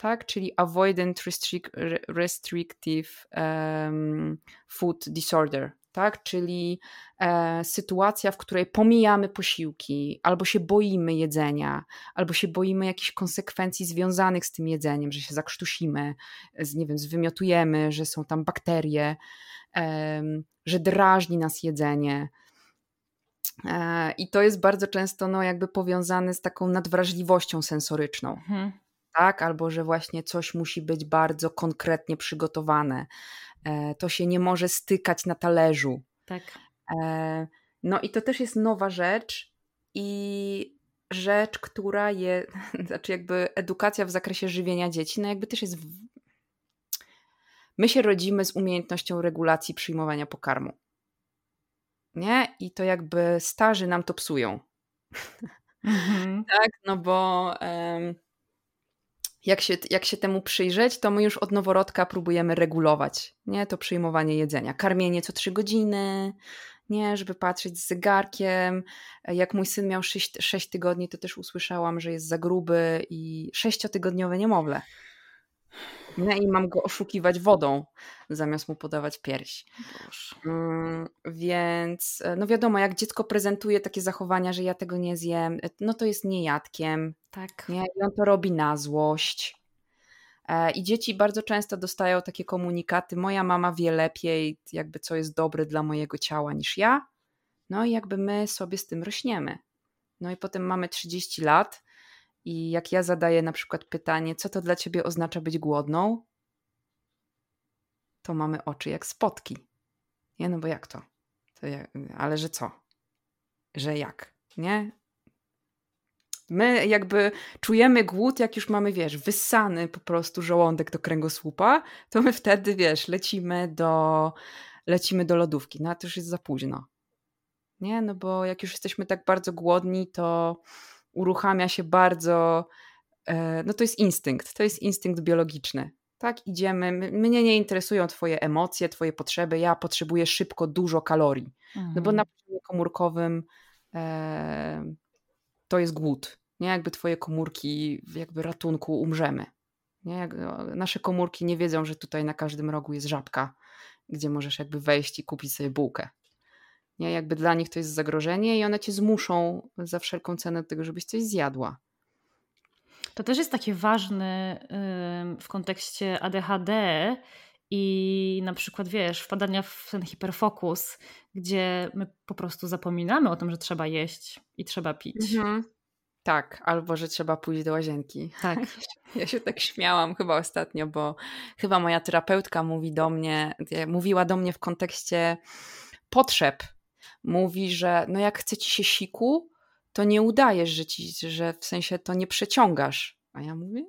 tak? czyli Avoidant Restric Restrictive um, Food Disorder tak? Czyli e, sytuacja, w której pomijamy posiłki, albo się boimy jedzenia, albo się boimy jakichś konsekwencji związanych z tym jedzeniem, że się zakrztusimy, z, nie wiem, zwymiotujemy, że są tam bakterie, e, że drażni nas jedzenie. E, I to jest bardzo często no, jakby powiązane z taką nadwrażliwością sensoryczną. Mhm. Tak, albo że właśnie coś musi być bardzo konkretnie przygotowane, E, to się nie może stykać na talerzu. Tak. E, no i to też jest nowa rzecz i rzecz, która jest, (laughs) znaczy jakby edukacja w zakresie żywienia dzieci, no jakby też jest. W... My się rodzimy z umiejętnością regulacji przyjmowania pokarmu. Nie? I to jakby starzy nam to psują. Mhm. (laughs) tak, no bo. Um, jak się, jak się temu przyjrzeć, to my już od noworodka próbujemy regulować nie? to przyjmowanie jedzenia. Karmienie co trzy godziny, nie? żeby patrzeć z zegarkiem. Jak mój syn miał 6, 6 tygodni, to też usłyszałam, że jest za gruby i sześciotygodniowe niemowlę. No i mam go oszukiwać wodą, zamiast mu podawać pierś. Mm, więc, no wiadomo, jak dziecko prezentuje takie zachowania, że ja tego nie zjem, no to jest niejadkiem. Tak. Nie? I on to robi na złość. E, I dzieci bardzo często dostają takie komunikaty: Moja mama wie lepiej, jakby co jest dobre dla mojego ciała niż ja. No i jakby my sobie z tym rośniemy. No i potem mamy 30 lat i jak ja zadaję na przykład pytanie, co to dla ciebie oznacza być głodną, to mamy oczy jak spotki. Nie, no bo jak to? to ale że co? Że jak? Nie? My jakby czujemy głód, jak już mamy, wiesz, wyssany po prostu żołądek do kręgosłupa, to my wtedy, wiesz, lecimy do, lecimy do lodówki. No a to już jest za późno. Nie, no bo jak już jesteśmy tak bardzo głodni, to uruchamia się bardzo, e, no to jest instynkt, to jest instynkt biologiczny. Tak, idziemy, mnie nie interesują twoje emocje, twoje potrzeby, ja potrzebuję szybko dużo kalorii. Mhm. No bo na mhm. poziomie komórkowym e, to jest głód, nie? Jakby twoje komórki jakby ratunku umrzemy. Nie? Jak, no, nasze komórki nie wiedzą, że tutaj na każdym rogu jest żabka, gdzie możesz jakby wejść i kupić sobie bułkę. Nie? Jakby dla nich to jest zagrożenie i one cię zmuszą za wszelką cenę do tego, żebyś coś zjadła. To też jest takie ważne w kontekście ADHD i na przykład, wiesz, wpadania w ten hiperfokus, gdzie my po prostu zapominamy o tym, że trzeba jeść i trzeba pić. Mhm. Tak, albo że trzeba pójść do łazienki. Tak. (laughs) Ja się tak śmiałam chyba ostatnio, bo chyba moja terapeutka mówi do mnie, mówiła do mnie w kontekście potrzeb mówi, że no jak chce ci się siku, to nie udajesz, że, ci, że w sensie to nie przeciągasz. A ja mówię,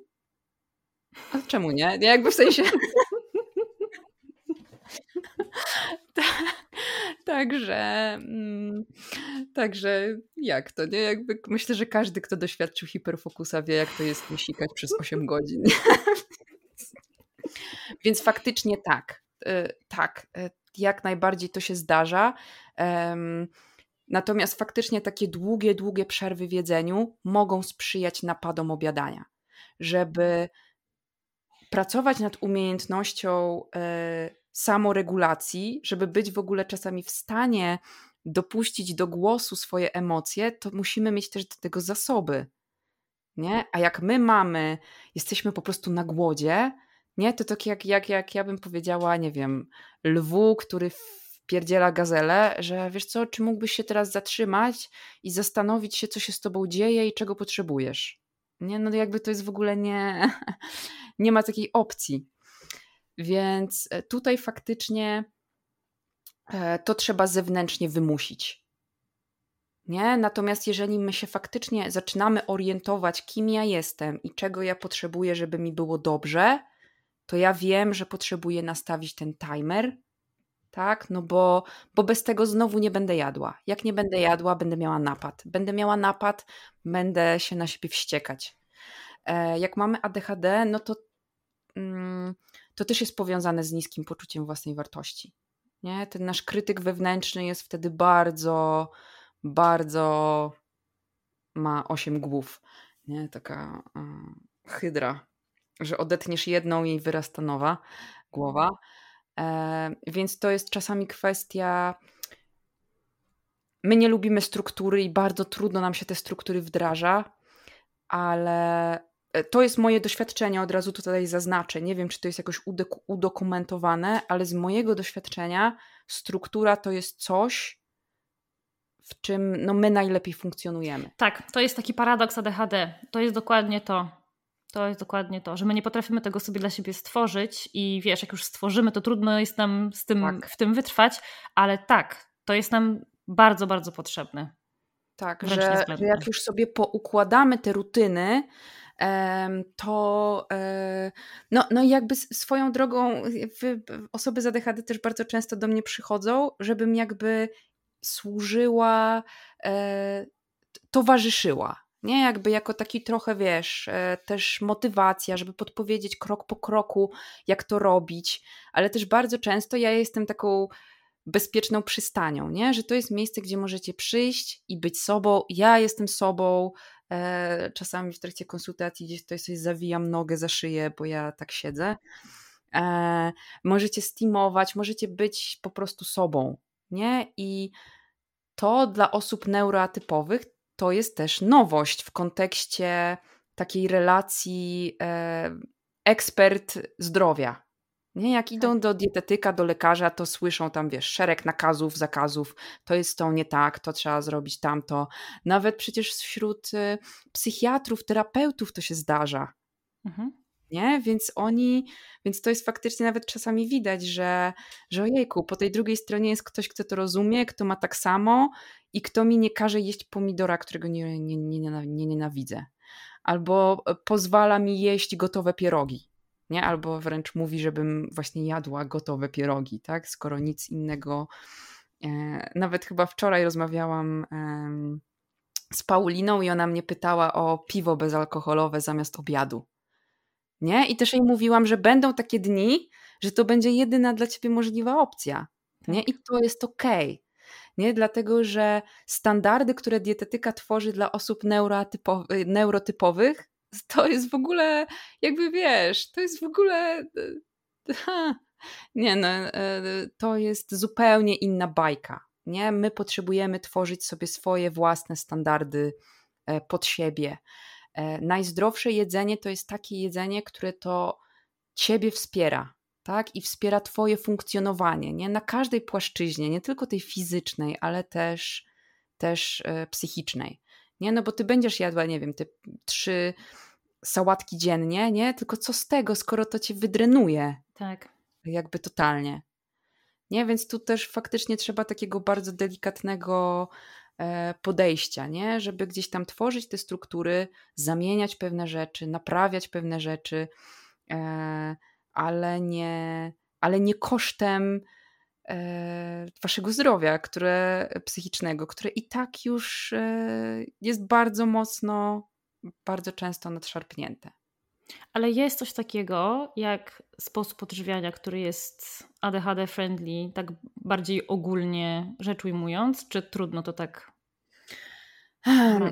a czemu nie? Jakby w sensie... (laughs) Także, mm, także jak to, nie? Jakby myślę, że każdy, kto doświadczył hiperfokusa wie, jak to jest sikać przez 8 godzin. (laughs) Więc faktycznie tak. tak, jak najbardziej to się zdarza. Natomiast faktycznie takie długie, długie przerwy w jedzeniu mogą sprzyjać napadom obiadania, żeby pracować nad umiejętnością samoregulacji, żeby być w ogóle czasami w stanie dopuścić do głosu swoje emocje, to musimy mieć też do tego zasoby. Nie? A jak my mamy, jesteśmy po prostu na głodzie, nie? To tak jak, jak, jak ja bym powiedziała, nie wiem, lwu, który wpierdziela gazelę, że wiesz co, czy mógłbyś się teraz zatrzymać i zastanowić się, co się z tobą dzieje i czego potrzebujesz. Nie? No jakby to jest w ogóle nie, (laughs) nie ma takiej opcji. Więc e, tutaj faktycznie e, to trzeba zewnętrznie wymusić. Nie? Natomiast jeżeli my się faktycznie zaczynamy orientować, kim ja jestem i czego ja potrzebuję, żeby mi było dobrze, to ja wiem, że potrzebuję nastawić ten timer, tak? No bo, bo bez tego znowu nie będę jadła. Jak nie będę jadła, będę miała napad. Będę miała napad, będę się na siebie wściekać. E, jak mamy ADHD, no to mm, to też jest powiązane z niskim poczuciem własnej wartości. Nie? Ten nasz krytyk wewnętrzny jest wtedy bardzo, bardzo ma osiem głów. Nie? Taka hydra, że odetniesz jedną i wyrasta nowa głowa. E, więc to jest czasami kwestia. My nie lubimy struktury i bardzo trudno nam się te struktury wdraża, ale E, to jest moje doświadczenie, od razu tutaj zaznaczę. Nie wiem, czy to jest jakoś udokumentowane, ale z mojego doświadczenia struktura to jest coś, w czym no, my najlepiej funkcjonujemy. Tak, to jest taki paradoks ADHD. To jest dokładnie to. To jest dokładnie to, że my nie potrafimy tego sobie dla siebie stworzyć i wiesz, jak już stworzymy, to trudno jest nam z tym, tak. w tym wytrwać, ale tak, to jest nam bardzo, bardzo potrzebne. Tak, że, że jak już sobie poukładamy te rutyny, to e, no, no jakby swoją drogą osoby z ADHD też bardzo często do mnie przychodzą, żebym jakby służyła, e, towarzyszyła. Nie, jakby jako taki trochę, wiesz, e, też motywacja, żeby podpowiedzieć krok po kroku, jak to robić, ale też bardzo często ja jestem taką bezpieczną przystanią, nie? że to jest miejsce, gdzie możecie przyjść i być sobą. Ja jestem sobą, E, czasami w trakcie konsultacji gdzieś tutaj sobie zawijam nogę za szyję, bo ja tak siedzę. E, możecie steamować, możecie być po prostu sobą, nie? I to dla osób neuroatypowych to jest też nowość w kontekście takiej relacji e, ekspert zdrowia, nie, jak idą tak. do dietetyka, do lekarza, to słyszą tam, wiesz, szereg nakazów, zakazów, to jest to nie tak, to trzeba zrobić tamto. Nawet przecież wśród y, psychiatrów, terapeutów to się zdarza. Mhm. Nie? Więc oni, więc to jest faktycznie nawet czasami widać, że, że ojejku, po tej drugiej stronie jest ktoś, kto to rozumie, kto ma tak samo i kto mi nie każe jeść pomidora, którego nie, nie, nie, nie nienawidzę. Albo e, pozwala mi jeść gotowe pierogi nie? Albo wręcz mówi, żebym właśnie jadła gotowe pierogi, tak? Skoro nic innego. E, nawet chyba wczoraj rozmawiałam z Pauliną i ona mnie pytała o piwo bezalkoholowe zamiast obiadu. Nie? I też jej mówiłam, że będą takie dni, że to będzie jedyna dla ciebie możliwa opcja. Nie? Tak. I to jest okej. Okay. Nie? Dlatego, że standardy, które dietetyka tworzy dla osób neurotypowych, to jest w ogóle, jakby wiesz, to jest w ogóle. Ha, nie, no, e, to jest zupełnie inna bajka. Nie? My potrzebujemy tworzyć sobie swoje własne standardy e, pod siebie. E, najzdrowsze jedzenie to jest takie jedzenie, które to ciebie wspiera, tak? I wspiera twoje funkcjonowanie, nie? Na każdej płaszczyźnie, nie tylko tej fizycznej, ale też, też psychicznej nie? No bo ty będziesz jadła, nie wiem, te trzy sałatki dziennie, nie? Tylko co z tego, skoro to cię wydrenuje? Tak. Jakby totalnie. Nie? Więc tu też faktycznie trzeba takiego bardzo delikatnego e, podejścia, nie? Żeby gdzieś tam tworzyć te struktury, zamieniać pewne rzeczy, naprawiać pewne rzeczy, e, ale nie, ale nie kosztem E, waszego zdrowia, które psychicznego, które i tak już e, jest bardzo mocno, bardzo często nadszarpnięte. Ale jest coś takiego jak sposób odżywiania, który jest ADHD friendly, tak bardziej ogólnie rzecz ujmując, czy trudno to tak?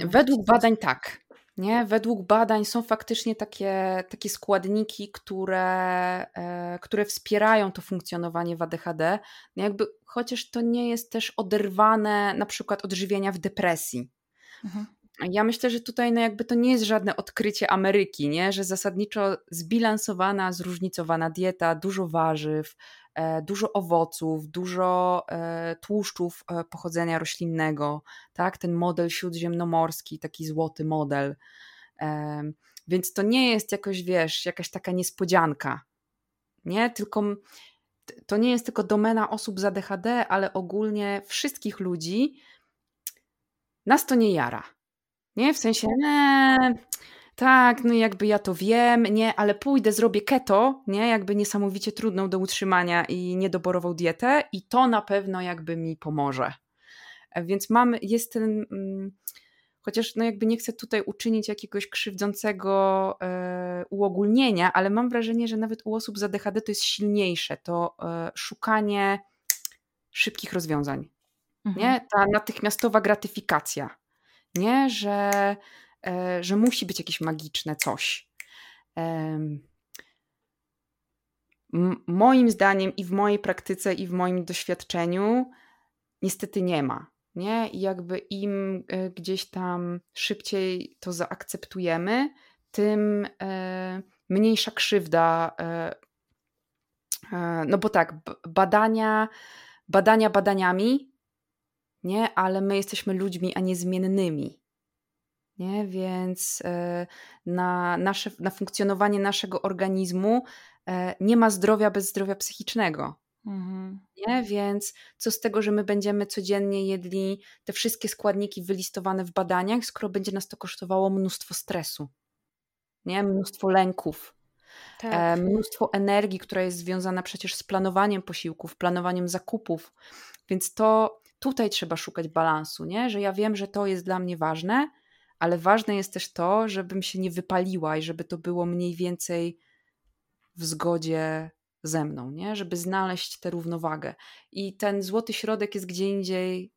Według badań tak. Nie? Według badań są faktycznie takie, takie składniki, które, e, które wspierają to funkcjonowanie w ADHD, no jakby, chociaż to nie jest też oderwane na przykład od żywienia w depresji. Mhm. Ja myślę, że tutaj no jakby to nie jest żadne odkrycie Ameryki, nie? że zasadniczo zbilansowana, zróżnicowana dieta, dużo warzyw, dużo owoców, dużo e, tłuszczów e, pochodzenia roślinnego, tak? ten model śródziemnomorski, taki złoty model. Więc to nie jest jakoś, wiesz, jakaś taka niespodzianka, nie? Tylko to nie jest tylko domena osób z ADHD, ale ogólnie wszystkich ludzi. Nas to nie jara. Nie, w sensie, nie, tak, no jakby ja to wiem, nie, ale pójdę, zrobię keto, nie, jakby niesamowicie trudną do utrzymania i niedoborową dietę i to na pewno jakby mi pomoże. E, więc mam, jest ten, mm, chociaż no jakby nie chcę tutaj uczynić jakiegoś krzywdzącego e, uogólnienia, ale mam wrażenie, że nawet u osób z ADHD to jest silniejsze, to e, szukanie szybkich rozwiązań, mhm. nie, ta natychmiastowa gratyfikacja nie? Że, że musi być jakieś magiczne coś. Moim zdaniem i w mojej praktyce i w moim doświadczeniu niestety nie ma. Nie? I jakby im e, gdzieś tam szybciej to zaakceptujemy, tym e, mniejsza krzywda. No bo tak, badania, badania badaniami, nie? Ale my jesteśmy ludźmi, a nie zmiennymi. Nie? Więc e, na, nasze, na funkcjonowanie naszego organizmu e, nie ma zdrowia bez zdrowia psychicznego. Mhm. Nie? Więc co z tego, że my będziemy codziennie jedli te wszystkie składniki wylistowane w badaniach, skoro będzie nas to kosztowało mnóstwo stresu, nie? mnóstwo lęków, e, tak. mnóstwo energii, która jest związana przecież z planowaniem posiłków, planowaniem zakupów. Więc to tutaj trzeba szukać balansu, nie? że ja wiem, że to jest dla mnie ważne, ale ważne jest też to, żebym się nie wypaliła i żeby to było mniej więcej w zgodzie ze mną, nie? żeby znaleźć tę równowagę. I ten złoty środek jest gdzie indziej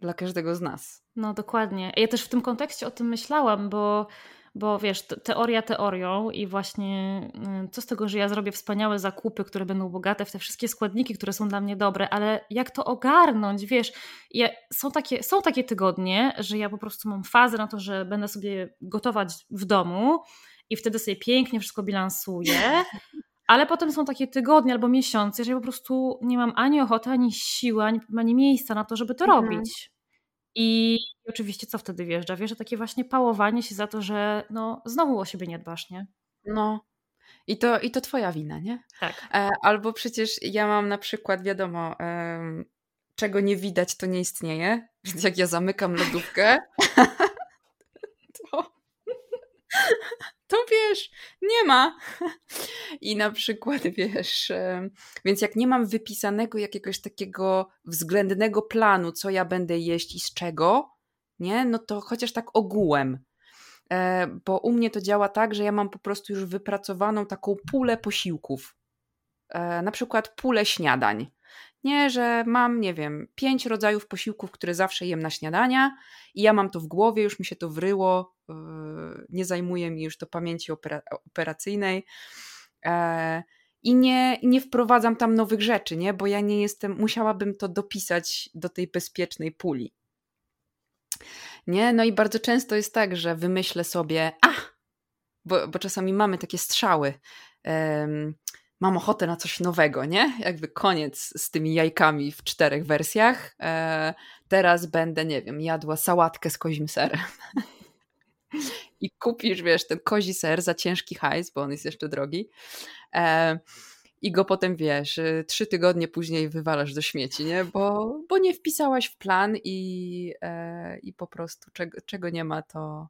dla każdego z nas. No dokładnie. Ja też w tym kontekście o tym myślałam, bo bo wiesz, teoria teorią i właśnie y, co z tego, że ja zrobię wspaniałe zakupy, które będą bogate w te wszystkie składniki, które są dla mnie dobre, ale jak to ogarnąć, wiesz, ja, są, takie, są takie tygodnie, że ja po prostu mam fazę na to, że będę sobie gotować w domu i wtedy sobie pięknie wszystko bilansuję, (laughs) ale potem są takie tygodnie albo miesiące, że ja po prostu nie mam ani ochoty, ani siły, ani, ani miejsca na to, żeby to mhm. robić. I oczywiście co wtedy wjeżdża? Wiesz, że takie właśnie pałowanie się za to, że no, znowu o siebie nie dbasz, nie? No. I to, I to twoja wina, nie? Tak. E, albo przecież ja mam na przykład, wiadomo, czego nie widać, to nie istnieje. (laughs) Więc jak ja zamykam lodówkę, (laughs) to to wiesz, nie ma. I na przykład, wiesz, więc jak nie mam wypisanego jakiegoś takiego względnego planu, co ja będę jeść i z czego, nie, no to chociaż tak ogółem. E, bo u mnie to działa tak, że ja mam po prostu już wypracowaną taką pulę posiłków. E, na przykład pulę śniadań. Nie, że mam, nie wiem, pięć rodzajów posiłków, które zawsze jem na śniadania i ja mam to w głowie, już mi się to wryło, yy, nie zajmuje mi już to pamięci operacyjnej e, i nie, nie wprowadzam tam nowych rzeczy, nie? bo ja nie jestem, musiałabym to dopisać do tej bezpiecznej puli. Nie? No i bardzo często jest tak, że wymyślę sobie, a, bo, bo czasami mamy takie strzały mam ochotę na coś nowego, nie? Jakby koniec z tymi jajkami w czterech wersjach. E, teraz będę, nie wiem, jadła sałatkę z kozim serem. (laughs) I kupisz, wiesz, ten kozi ser za ciężki hajs, bo on jest jeszcze drogi. E, I go potem, wiesz, y, trzy tygodnie później wywalasz do śmieci, nie? Bo, bo nie wpisałaś w plan i, e, i po prostu czego, czego nie ma, to,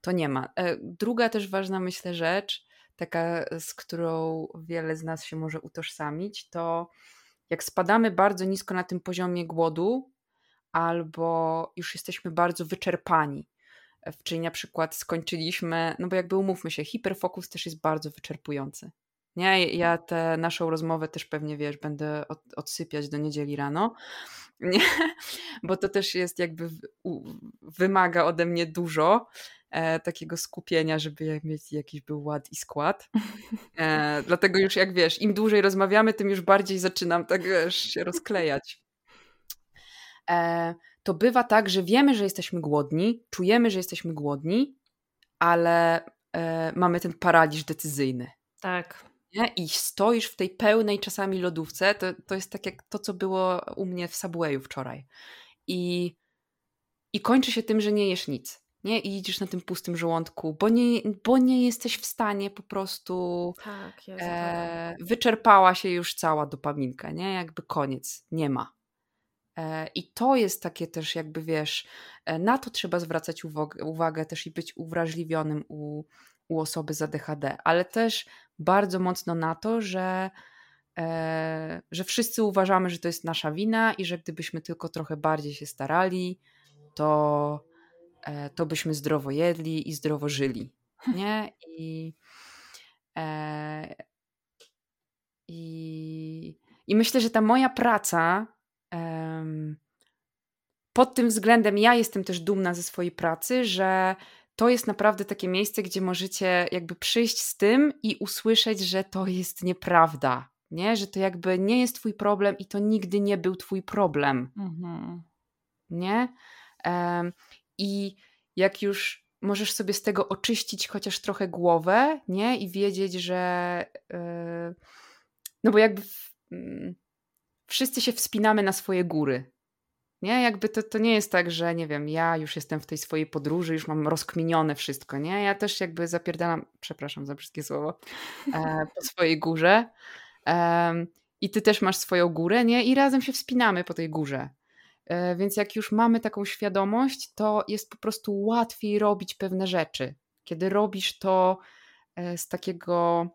to nie ma. E, druga też ważna, myślę, rzecz, taka, z którą wiele z nas się może utożsamić, to jak spadamy bardzo nisko na tym poziomie głodu, albo już jesteśmy bardzo wyczerpani, czyli na przykład skończyliśmy, no bo jakby umówmy się, hiperfokus też jest bardzo wyczerpujący. Nie, ja tę naszą rozmowę też pewnie wiesz, będę od, odsypiać do niedzieli rano. (laughs) Nie? Bo to też jest jakby wymaga ode mnie dużo e, takiego skupienia, żeby mieć jakiś był ład i skład. (laughs) E, dlatego już jak wiesz, im dłużej rozmawiamy, tym już bardziej zaczynam tak wiesz, się rozklejać. E, to bywa tak, że wiemy, że jesteśmy głodni, czujemy, że jesteśmy głodni, ale e, mamy ten paraliż decyzyjny. Tak. Nie? I stoisz w tej pełnej czasami lodówce, to, to jest tak jak to, co było u mnie w Subwayu wczoraj. I, I kończy się tym, że nie jesz nic. Nie? I idziesz na tym pustym żołądku, bo nie, bo nie jesteś w stanie po prostu. Tak, Jezu, e, wyczerpała się już cała dopaminka, nie? Jakby koniec, nie ma. E, I to jest takie też, jakby wiesz, e, na to trzeba zwracać uwagę, uwagę też i być uwrażliwionym u, u osoby z ADHD, ale też bardzo mocno na to, że, e, że wszyscy uważamy, że to jest nasza wina i że gdybyśmy tylko trochę bardziej się starali, to, to byśmy zdrowo jedli i zdrowo żyli. Nie? I, e, i, i myślę, że ta moja praca pod tym względem ja jestem też dumna ze swojej pracy, że to jest naprawdę takie miejsce, gdzie możecie jakby przyjść z tym i usłyszeć, że to jest nieprawda, nie? Że to jakby nie jest twój problem i to nigdy nie był twój problem, mhm. nie? Um, I jak już możesz sobie z tego oczyścić chociaż trochę głowę, nie? I wiedzieć, że yy, no bo jakby w, yy, wszyscy się wspinamy na swoje góry, nie, jakby to, to nie jest tak, że nie wiem, ja już jestem w tej swojej podróży, już mam rozkminione wszystko, nie? Ja też jakby zapierdalam, przepraszam za wszystkie słowo, e, po swojej górze. E, I ty też masz swoją górę, nie? I razem się wspinamy po tej górze. E, więc jak już mamy taką świadomość, to jest po prostu łatwiej robić pewne rzeczy. Kiedy robisz to e, z takiego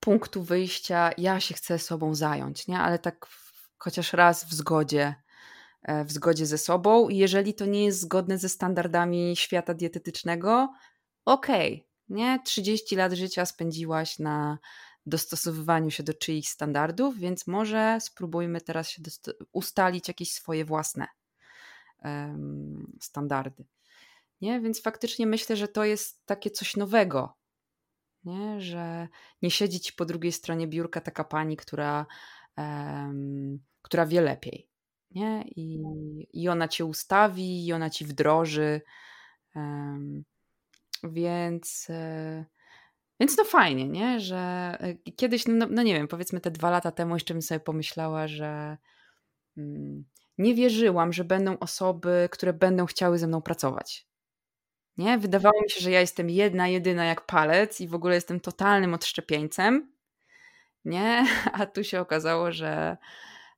punktu wyjścia, ja się chcę sobą zająć, nie? Ale tak chociaż raz w zgodzie E, w zgodzie ze sobą. I jeżeli to nie jest zgodne ze standardami świata dietetycznego, okej, okay, nie? 30 lat życia spędziłaś na dostosowywaniu się do czyichś standardów, więc może spróbujmy teraz się ustalić jakieś swoje własne um, standardy. Nie? Więc faktycznie myślę, że to jest takie coś nowego, nie? że nie siedzi ci po drugiej stronie biurka taka pani, która, um, która wie lepiej nie? I, i ona cię ustawi, i ona ci wdroży. Um, więc, e, więc no fajnie, nie? Że e, kiedyś, no, no, nie wiem, powiedzmy te dwa lata temu jeszcze bym sobie pomyślała, że mm, nie wierzyłam, że będą osoby, które będą chciały ze mną pracować. Nie? Wydawało mi się, że ja jestem jedna, jedyna jak palec i w ogóle jestem totalnym odszczepieńcem. Nie? (laughs) A tu się okazało, że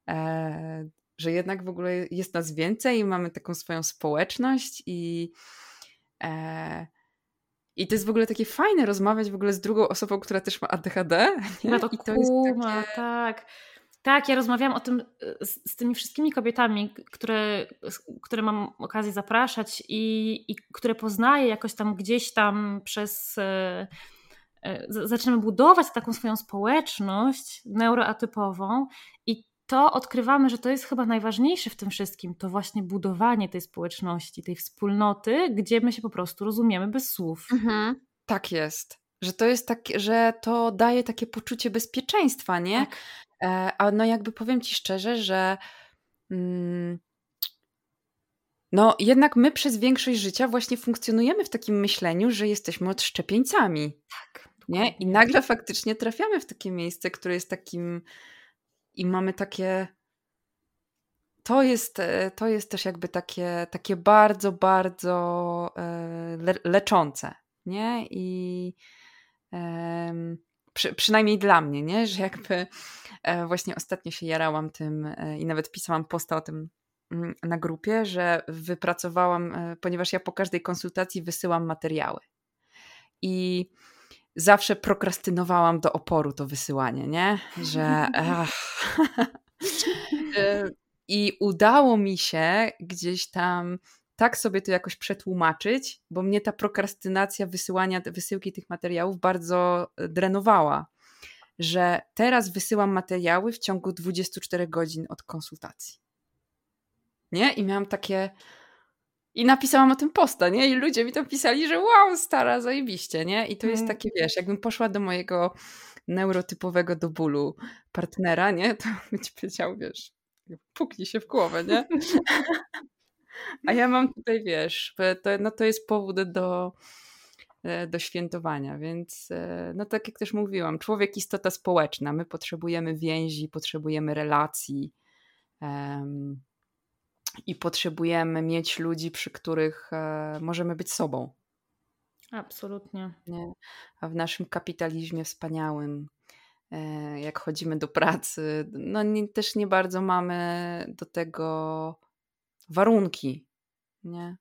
e, że jednak w ogóle jest nas więcej i mamy taką swoją społeczność i e, i to jest w ogóle takie fajne rozmawiać w ogóle z drugą osobą, która też ma ADHD. Nie? No to, I to kuma, takie... tak. Tak, ja rozmawiałam o tym e, z, z, tymi wszystkimi kobietami, które, które mam okazję zapraszać i, i które poznaję jakoś tam gdzieś tam przez. E, e zaczynamy budować taką swoją społeczność neuroatypową i to odkrywamy, że to jest chyba najważniejsze w tym wszystkim, to właśnie budowanie tej społeczności, tej wspólnoty, gdzie my się po prostu rozumiemy bez słów. Mhm. Tak jest. Że to jest tak, że to daje takie poczucie bezpieczeństwa, nie? Tak. E, a no jakby powiem ci szczerze, że mm, no jednak my przez większość życia właśnie funkcjonujemy w takim myśleniu, że jesteśmy odszczepieńcami. Tak. Nie? I nagle faktycznie trafiamy w takie miejsce, które jest takim i mamy takie. To jest, e, to jest też jakby takie, takie bardzo, bardzo e, le, leczące, nie? I przy, przynajmniej dla mnie, nie? Że jakby e, właśnie ostatnio się jarałam tym i nawet pisałam posta o tym mm, na grupie, że wypracowałam, ponieważ ja po każdej konsultacji wysyłam materiały. I zawsze prokrastynowałam do oporu to wysyłanie, nie? Że. (laughs) I udało mi się gdzieś tam tak sobie to jakoś przetłumaczyć, bo mnie ta prokrastynacja wysyłania, wysyłki tych materiałów bardzo e, drenowała, że teraz wysyłam materiały w ciągu 24 godzin od konsultacji. Nie? I miałam takie. I napisałam o tym posta, nie? I ludzie mi tam pisali, że wow, stara, zajebiście, nie? I to jest mm. takie, wiesz, jakbym poszła do mojego neurotypowego do bólu partnera, nie? To (laughs) by ci powiedział, wiesz, puknij się w głowę, nie? A ja mam tutaj, wiesz, to, no to jest powód do, e, do świętowania, więc e, no tak jak też mówiłam, człowiek istota społeczna, my potrzebujemy więzi, potrzebujemy relacji um, i potrzebujemy mieć ludzi, przy których e, możemy być sobą. Absolutnie. Nie? A w naszym kapitalizmie wspaniałym, jak chodzimy do pracy, no nie, też nie bardzo mamy do tego warunki nie?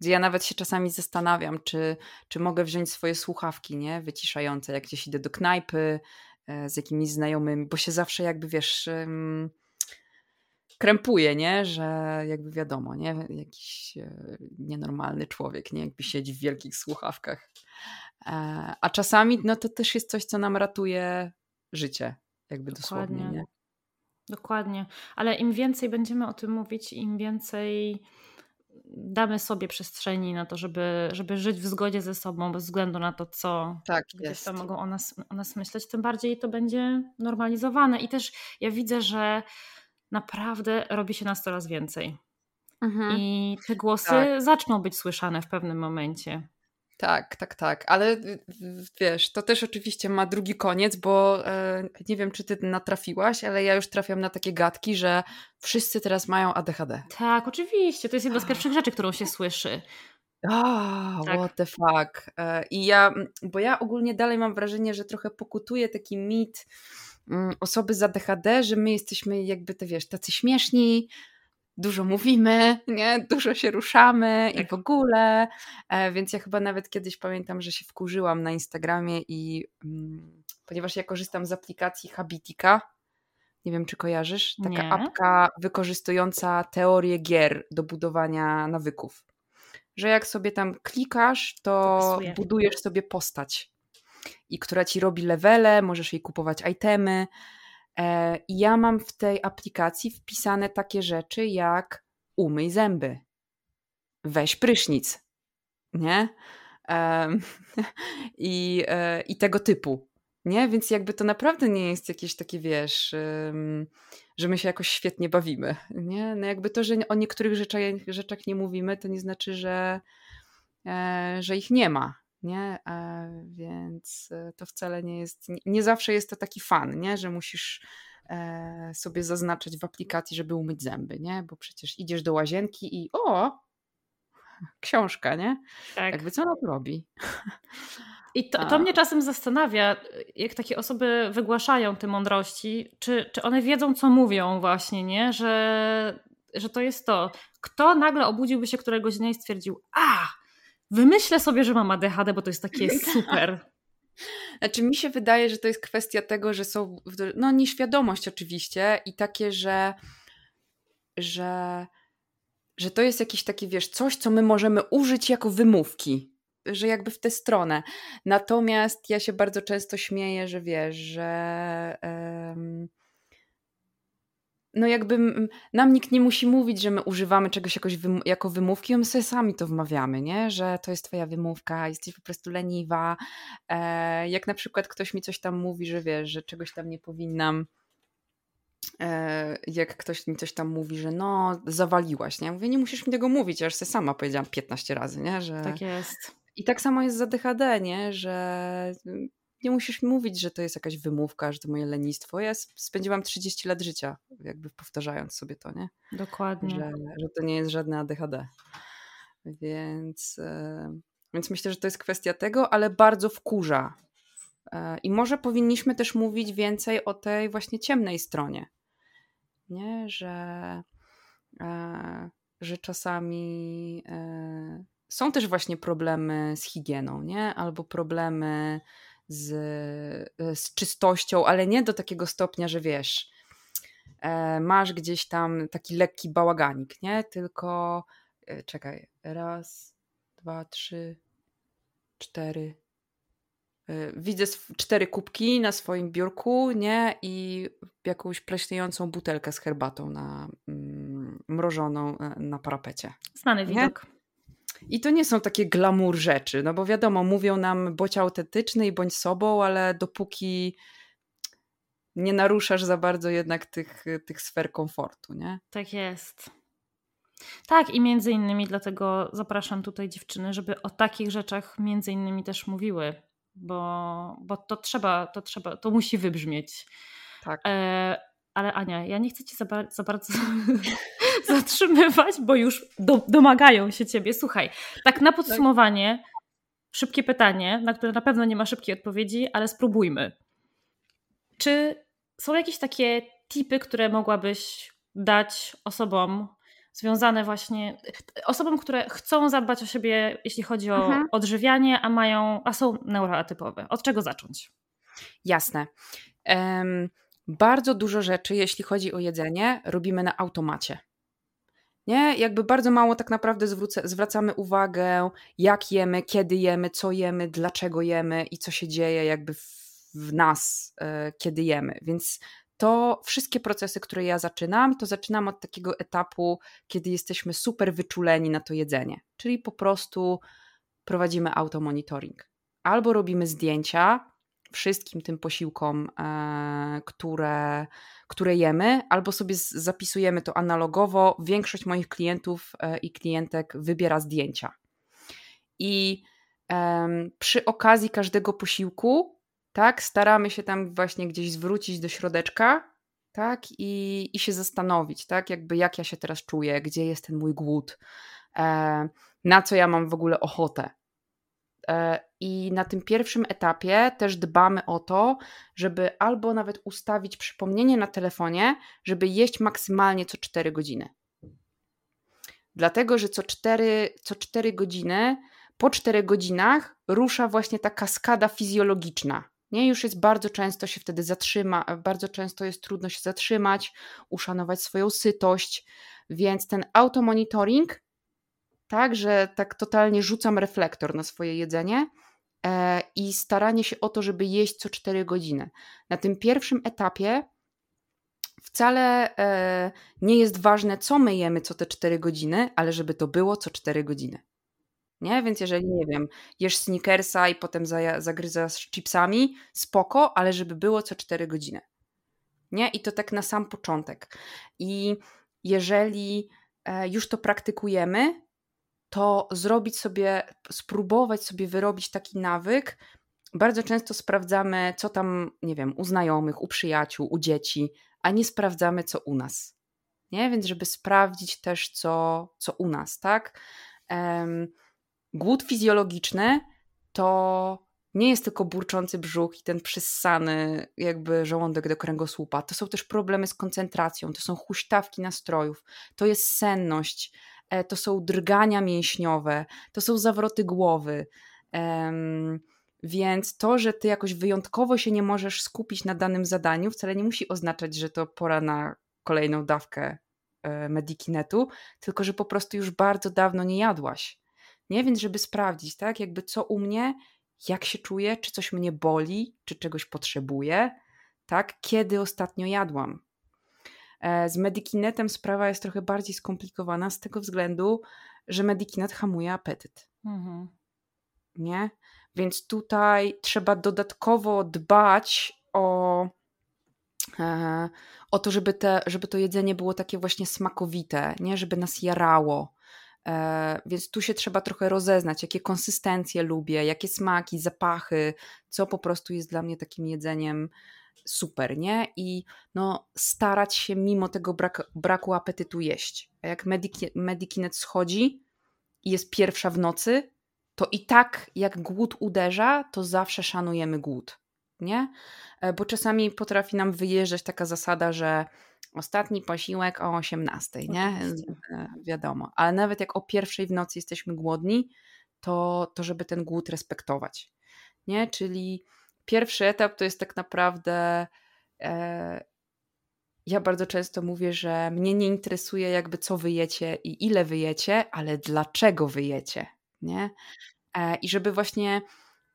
Gdzie ja nawet się czasami zastanawiam, czy, czy mogę wziąć swoje słuchawki, nie? Wyciszające, jak gdzieś idę do knajpy e, z jakimiś znajomymi, bo się zawsze jakby, wiesz, krępuje, nie? Że jakby wiadomo, nie? Jakiś e, nienormalny człowiek, nie? Jakby siedzi w wielkich słuchawkach. E, a czasami, no to też jest coś, co nam ratuje życie, jakby Dokładnie. dosłownie, nie? Dokładnie, ale im więcej będziemy o tym mówić, im więcej damy sobie przestrzeni na to, żeby, żeby żyć w zgodzie ze sobą, bez względu na to, co tak, gdzieś tam mogą o nas, o nas myśleć, tym bardziej to będzie normalizowane. I też ja widzę, że naprawdę robi się nas coraz więcej. Mhm. I te głosy tak. zaczną być słyszane w pewnym momencie. Tak, tak, tak, ale wiesz, to też oczywiście ma drugi koniec, bo e, nie wiem, czy ty natrafiłaś, ale ja już trafiam na takie gadki, że wszyscy teraz mają ADHD. Tak, oczywiście, to jest jedna z pierwszych rzeczy, którą się słyszy. Ah, tak. what the fuck. E, I ja, bo ja ogólnie dalej mam wrażenie, że trochę pokutuje taki mit osoby z ADHD, że my jesteśmy jakby, te wiesz, tacy śmieszni, dużo mówimy, nie? dużo się ruszamy tak. i w ogóle. E, więc ja chyba nawet kiedyś pamiętam, że się wkurzyłam na Instagramie i mm, ponieważ ja korzystam z aplikacji Habitika, nie wiem czy kojarzysz, taka nie. apka wykorzystująca teorię gier do budowania nawyków. Że jak sobie tam klikasz, to, to budujesz sobie postać i która ci robi levele, możesz jej kupować itemy, E, I ja mam w tej aplikacji wpisane takie rzeczy jak umyj zęby, weź prysznic, nie? (laughs) I, e, I tego typu, nie? Więc jakby to naprawdę nie jest jakieś takie, wiesz, że my się jakoś świetnie bawimy, nie? No jakby to, że o niektórych rzeczach, rzeczach nie mówimy, to nie znaczy, że, e, że ich nie ma, nie? Więc e, to wcale nie jest, nie zawsze jest to taki fan, nie? Że musisz e, sobie zaznaczać w aplikacji, żeby umyć zęby, nie? Bo przecież idziesz do łazienki i o, (laughs) książka, nie? Tak. Jakby co ona robi? I to, (laughs) to, mnie czasem zastanawia, jak takie osoby wygłaszają te mądrości, czy, czy one wiedzą, co mówią właśnie, nie? Że, że to jest to. Kto nagle obudziłby się któregoś dnia i stwierdził, a, wymyślę sobie, że mam ADHD, bo to jest takie (laughs) super. Znaczy, mi się wydaje, że to jest kwestia tego, że są, no nieświadomość oczywiście i takie, że, że, że to jest jakieś takie, wiesz, coś, co my możemy użyć jako wymówki, że jakby w tę stronę. Natomiast ja się bardzo często śmieję, że wiesz, że... Um, no jakby nam nikt nie musi mówić, że my używamy czegoś jakoś wym jako wymówki, my sobie sami to wmawiamy, nie? że to jest twoja wymówka, jesteś po prostu leniwa. E, jak na przykład ktoś mi coś tam mówi, że wiesz, że czegoś tam nie powinnam, e, jak ktoś mi coś tam mówi, że no zawaliłaś, nie? Mówię, nie musisz mi tego mówić, ja już sobie sama powiedziałam 15 razy, nie? Że... Tak jest. I tak samo jest za DHD, nie? Że nie musisz mi mówić, że to jest jakaś wymówka, że to moje lenistwo. Ja spędziłam 30 lat życia, jakby powtarzając sobie to, nie? Dokładnie. Że, że to nie jest żadne ADHD. Więc, e, więc myślę, że to jest kwestia tego, ale bardzo wkurza. E, I może powinniśmy też mówić więcej o tej właśnie ciemnej stronie. Nie, że, e, że czasami są też właśnie problemy z higieną, nie? Albo problemy z, e, z czystością, ale nie do takiego stopnia, że wiesz, e, masz gdzieś tam taki lekki bałaganik, nie? Tylko e, czekaj, raz, dwa, trzy, cztery. Widzę cztery kubki na swoim biurku, nie? I jakąś pleśniejącą butelkę z herbatą na mm, mrożoną na parapecie. Znany widok. I to nie są takie glamour rzeczy, no bo wiadomo, mówią nam bądź autentyczny i bądź sobą, ale dopóki nie naruszasz za bardzo jednak tych, tych sfer komfortu, nie? Tak jest. Tak, i między innymi dlatego zapraszam tutaj dziewczyny, żeby o takich rzeczach między innymi też mówiły, bo, bo to trzeba, to trzeba, to musi wybrzmieć. Tak. E, ale Ania, ja nie chcę cię za, za bardzo (laughs) zatrzymywać, bo już do, domagają się ciebie. Słuchaj, tak na podsumowanie, szybkie pytanie, na które na pewno nie ma szybkiej odpowiedzi, ale spróbujmy. Czy są jakieś takie tipy, które mogłabyś dać osobom związane właśnie, osobom, które chcą zadbać o siebie, jeśli chodzi o mhm. odżywianie, a mają, a są neuroatypowe? Od czego zacząć? Jasne. Um, bardzo dużo rzeczy, jeśli chodzi o jedzenie, robimy na automacie. Nie? Jakby bardzo mało tak naprawdę zwrócę, zwracamy uwagę, jak jemy, kiedy jemy, co jemy, dlaczego jemy i co się dzieje jakby w, w nas, e, kiedy jemy. Więc to wszystkie procesy, które ja zaczynam, to zaczynam od takiego etapu, kiedy jesteśmy super wyczuleni na to jedzenie. Czyli po prostu prowadzimy automonitoring. Albo robimy zdjęcia wszystkim tym posiłkom, e, które, które jemy, albo sobie zapisujemy to analogowo. Większość moich klientów e, i klientek wybiera zdjęcia. I przy okazji każdego posiłku, tak, staramy się tam właśnie gdzieś zwrócić do środeczka, tak, i, i się zastanowić, tak, jakby jak ja się teraz czuję, gdzie jest ten mój głód, e, na co ja mam w ogóle ochotę, I na tym pierwszym etapie też dbamy o to, żeby albo nawet ustawić przypomnienie na telefonie, żeby jeść maksymalnie co 4 godziny. Dlatego, że co 4, co 4 godziny, po 4 godzinach rusza właśnie ta kaskada fizjologiczna. Nie, już jest bardzo często się wtedy zatrzyma, bardzo często jest trudno się zatrzymać, uszanować swoją sytość, więc ten automonitoring tak, że tak totalnie rzucam reflektor na swoje jedzenie e, i staranie się o to, żeby jeść co 4 godziny. Na tym pierwszym etapie wcale e, nie jest ważne, co my jemy co te 4 godziny, ale żeby to było co 4 godziny. Nie? Więc jeżeli, nie wiem, jesz sneakersa i potem za, zagryzasz chipsami, spoko, ale żeby było co 4 godziny. Nie? I to tak na sam początek. I jeżeli e, już to praktykujemy, to zrobić sobie, spróbować sobie wyrobić taki nawyk. Bardzo często sprawdzamy, co tam, nie wiem, u znajomych, u przyjaciół, u dzieci, a nie sprawdzamy, co u nas. Nie? Więc, żeby sprawdzić też, co, co u nas, tak? Um, głód fizjologiczny to nie jest tylko burczący brzuch i ten przyssany jakby żołądek do kręgosłupa. To są też problemy z koncentracją, to są huśtawki nastrojów, to jest senność, to są drgania mięśniowe, to są zawroty głowy. Więc to, że ty jakoś wyjątkowo się nie możesz skupić na danym zadaniu, wcale nie musi oznaczać, że to pora na kolejną dawkę e, Medikinetu, tylko że po prostu już bardzo dawno nie jadłaś. Nie, więc żeby sprawdzić, tak, jakby co u mnie, jak się czuję, czy coś mnie boli, czy czegoś potrzebuję, tak, kiedy ostatnio jadłam. E, z Medikinetem sprawa jest trochę bardziej skomplikowana z tego względu, że Medikinet hamuje apetyt. Mhm. Nie? Więc tutaj trzeba dodatkowo dbać o, e, o to, żeby, te, żeby to jedzenie było takie właśnie smakowite, nie? żeby nas jarało. E, więc tu się trzeba trochę rozeznać, jakie konsystencje lubię, jakie smaki, zapachy, co po prostu jest dla mnie takim jedzeniem super, nie? I no, starać się mimo tego brak, braku apetytu jeść. A jak Medikinet schodzi i jest pierwsza w nocy, to i tak jak głód uderza, to zawsze szanujemy głód, nie? E, bo czasami potrafi nam wyjeżdżać taka zasada, że ostatni posiłek o 18, nie? E, wiadomo. Ale nawet jak o pierwszej w nocy jesteśmy głodni, to, to żeby ten głód respektować, nie? Czyli Pierwszy etap to jest tak naprawdę e, ja bardzo często mówię, że mnie nie interesuje jakby co wyjecie i ile wyjecie, ale dlaczego wyjecie, nie? E, I żeby właśnie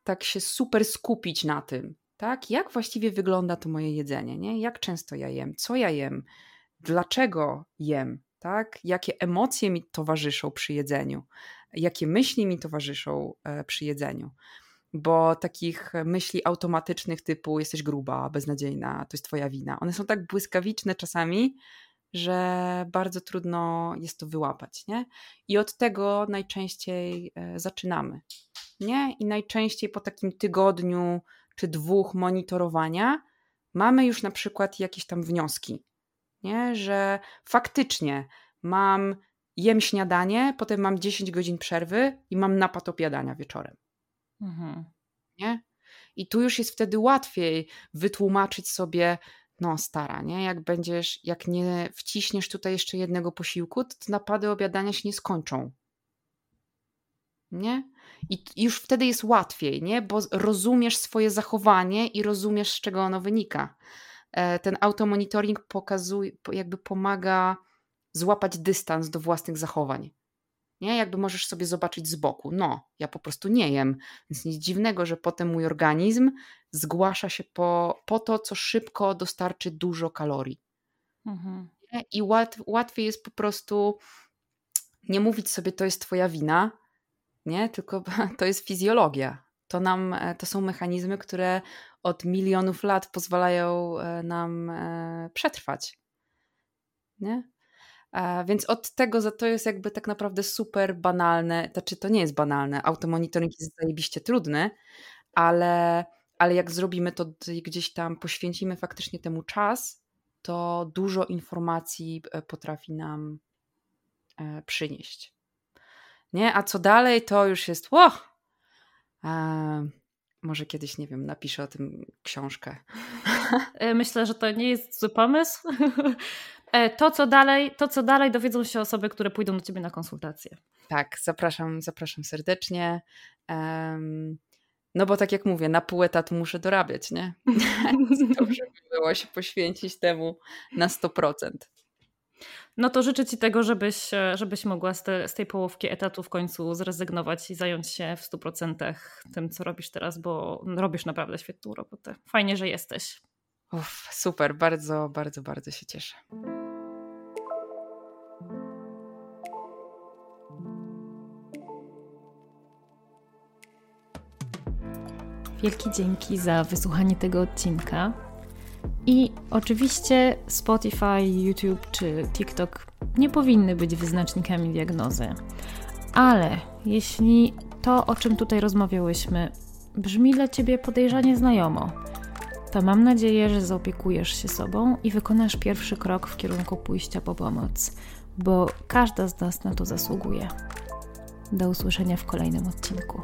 tak się super skupić na tym, tak? Jak właściwie wygląda to moje jedzenie, nie? Jak często ja jem, co ja jem, dlaczego jem, tak? Jakie emocje mi towarzyszą przy jedzeniu, jakie myśli mi towarzyszą e, przy jedzeniu. Bo takich myśli automatycznych typu jesteś gruba, beznadziejna, to jest twoja wina, one są tak błyskawiczne czasami, że bardzo trudno jest to wyłapać, nie? I od tego najczęściej e, zaczynamy, nie? I najczęściej po takim tygodniu czy dwóch monitorowania mamy już na przykład jakieś tam wnioski, nie? Że faktycznie mam jem śniadanie, potem mam 10 godzin przerwy i mam napad obiadania wieczorem. Mhm. Nie? I tu już jest wtedy łatwiej wytłumaczyć sobie, no stara, nie? Jak będziesz, jak nie wciśniesz tutaj jeszcze jednego posiłku, to napady obiadania się nie skończą. Nie? I już wtedy jest łatwiej, nie? Bo rozumiesz swoje zachowanie i rozumiesz, z czego ono wynika. E, ten automonitoring pokazuje, jakby pomaga złapać dystans do własnych zachowań. Nie? Jakby możesz sobie zobaczyć z boku. No, ja po prostu nie jem. Więc nic dziwnego, że potem mój organizm zgłasza się po, po to, co szybko dostarczy dużo kalorii. Mhm. I łat, łatwiej jest po prostu nie mówić sobie, to jest twoja wina, nie? Tylko (laughs) to jest fizjologia. To, nam, e, to są mechanizmy, które od milionów lat pozwalają e, nam e, przetrwać. Nie? Więc od tego za to jest jakby tak naprawdę super banalne, znaczy to nie jest banalne, automonitoring jest zajebiście trudny, ale, ale jak zrobimy to gdzieś tam, poświęcimy faktycznie temu czas, to dużo informacji potrafi nam przynieść. Nie? A co dalej, to już jest ło! może kiedyś, nie wiem, napiszę o tym książkę. E, myślę, że to nie jest zły pomysł. (laughs) E, to, co dalej, to, co dalej dowiedzą się osoby, które pójdą do ciebie na konsultację. Tak, zapraszam, zapraszam serdecznie. Um, no bo tak jak mówię, na pół etatu muszę dorabiać, nie? (laughs) Dobrze by było się poświęcić temu na 100%. No to życzę Ci tego, żebyś, e, żebyś mogła z, te, z tej połówki etatu w końcu zrezygnować i zająć się w 100% tym, co robisz teraz, bo robisz naprawdę świetną robotę. Fajnie, że jesteś. Uf, super, bardzo, bardzo, bardzo się cieszę. Wielkie dzięki za wysłuchanie tego odcinka. I oczywiście Spotify, YouTube czy TikTok nie powinny być wyznacznikami diagnozy. Ale jeśli to, o czym tutaj rozmawiałyśmy, brzmi dla ciebie podejrzanie znajomo, to mam nadzieję, że zaopiekujesz się sobą i wykonasz pierwszy krok w kierunku pójścia po pomoc, bo każda z nas na to zasługuje. Do usłyszenia w kolejnym odcinku.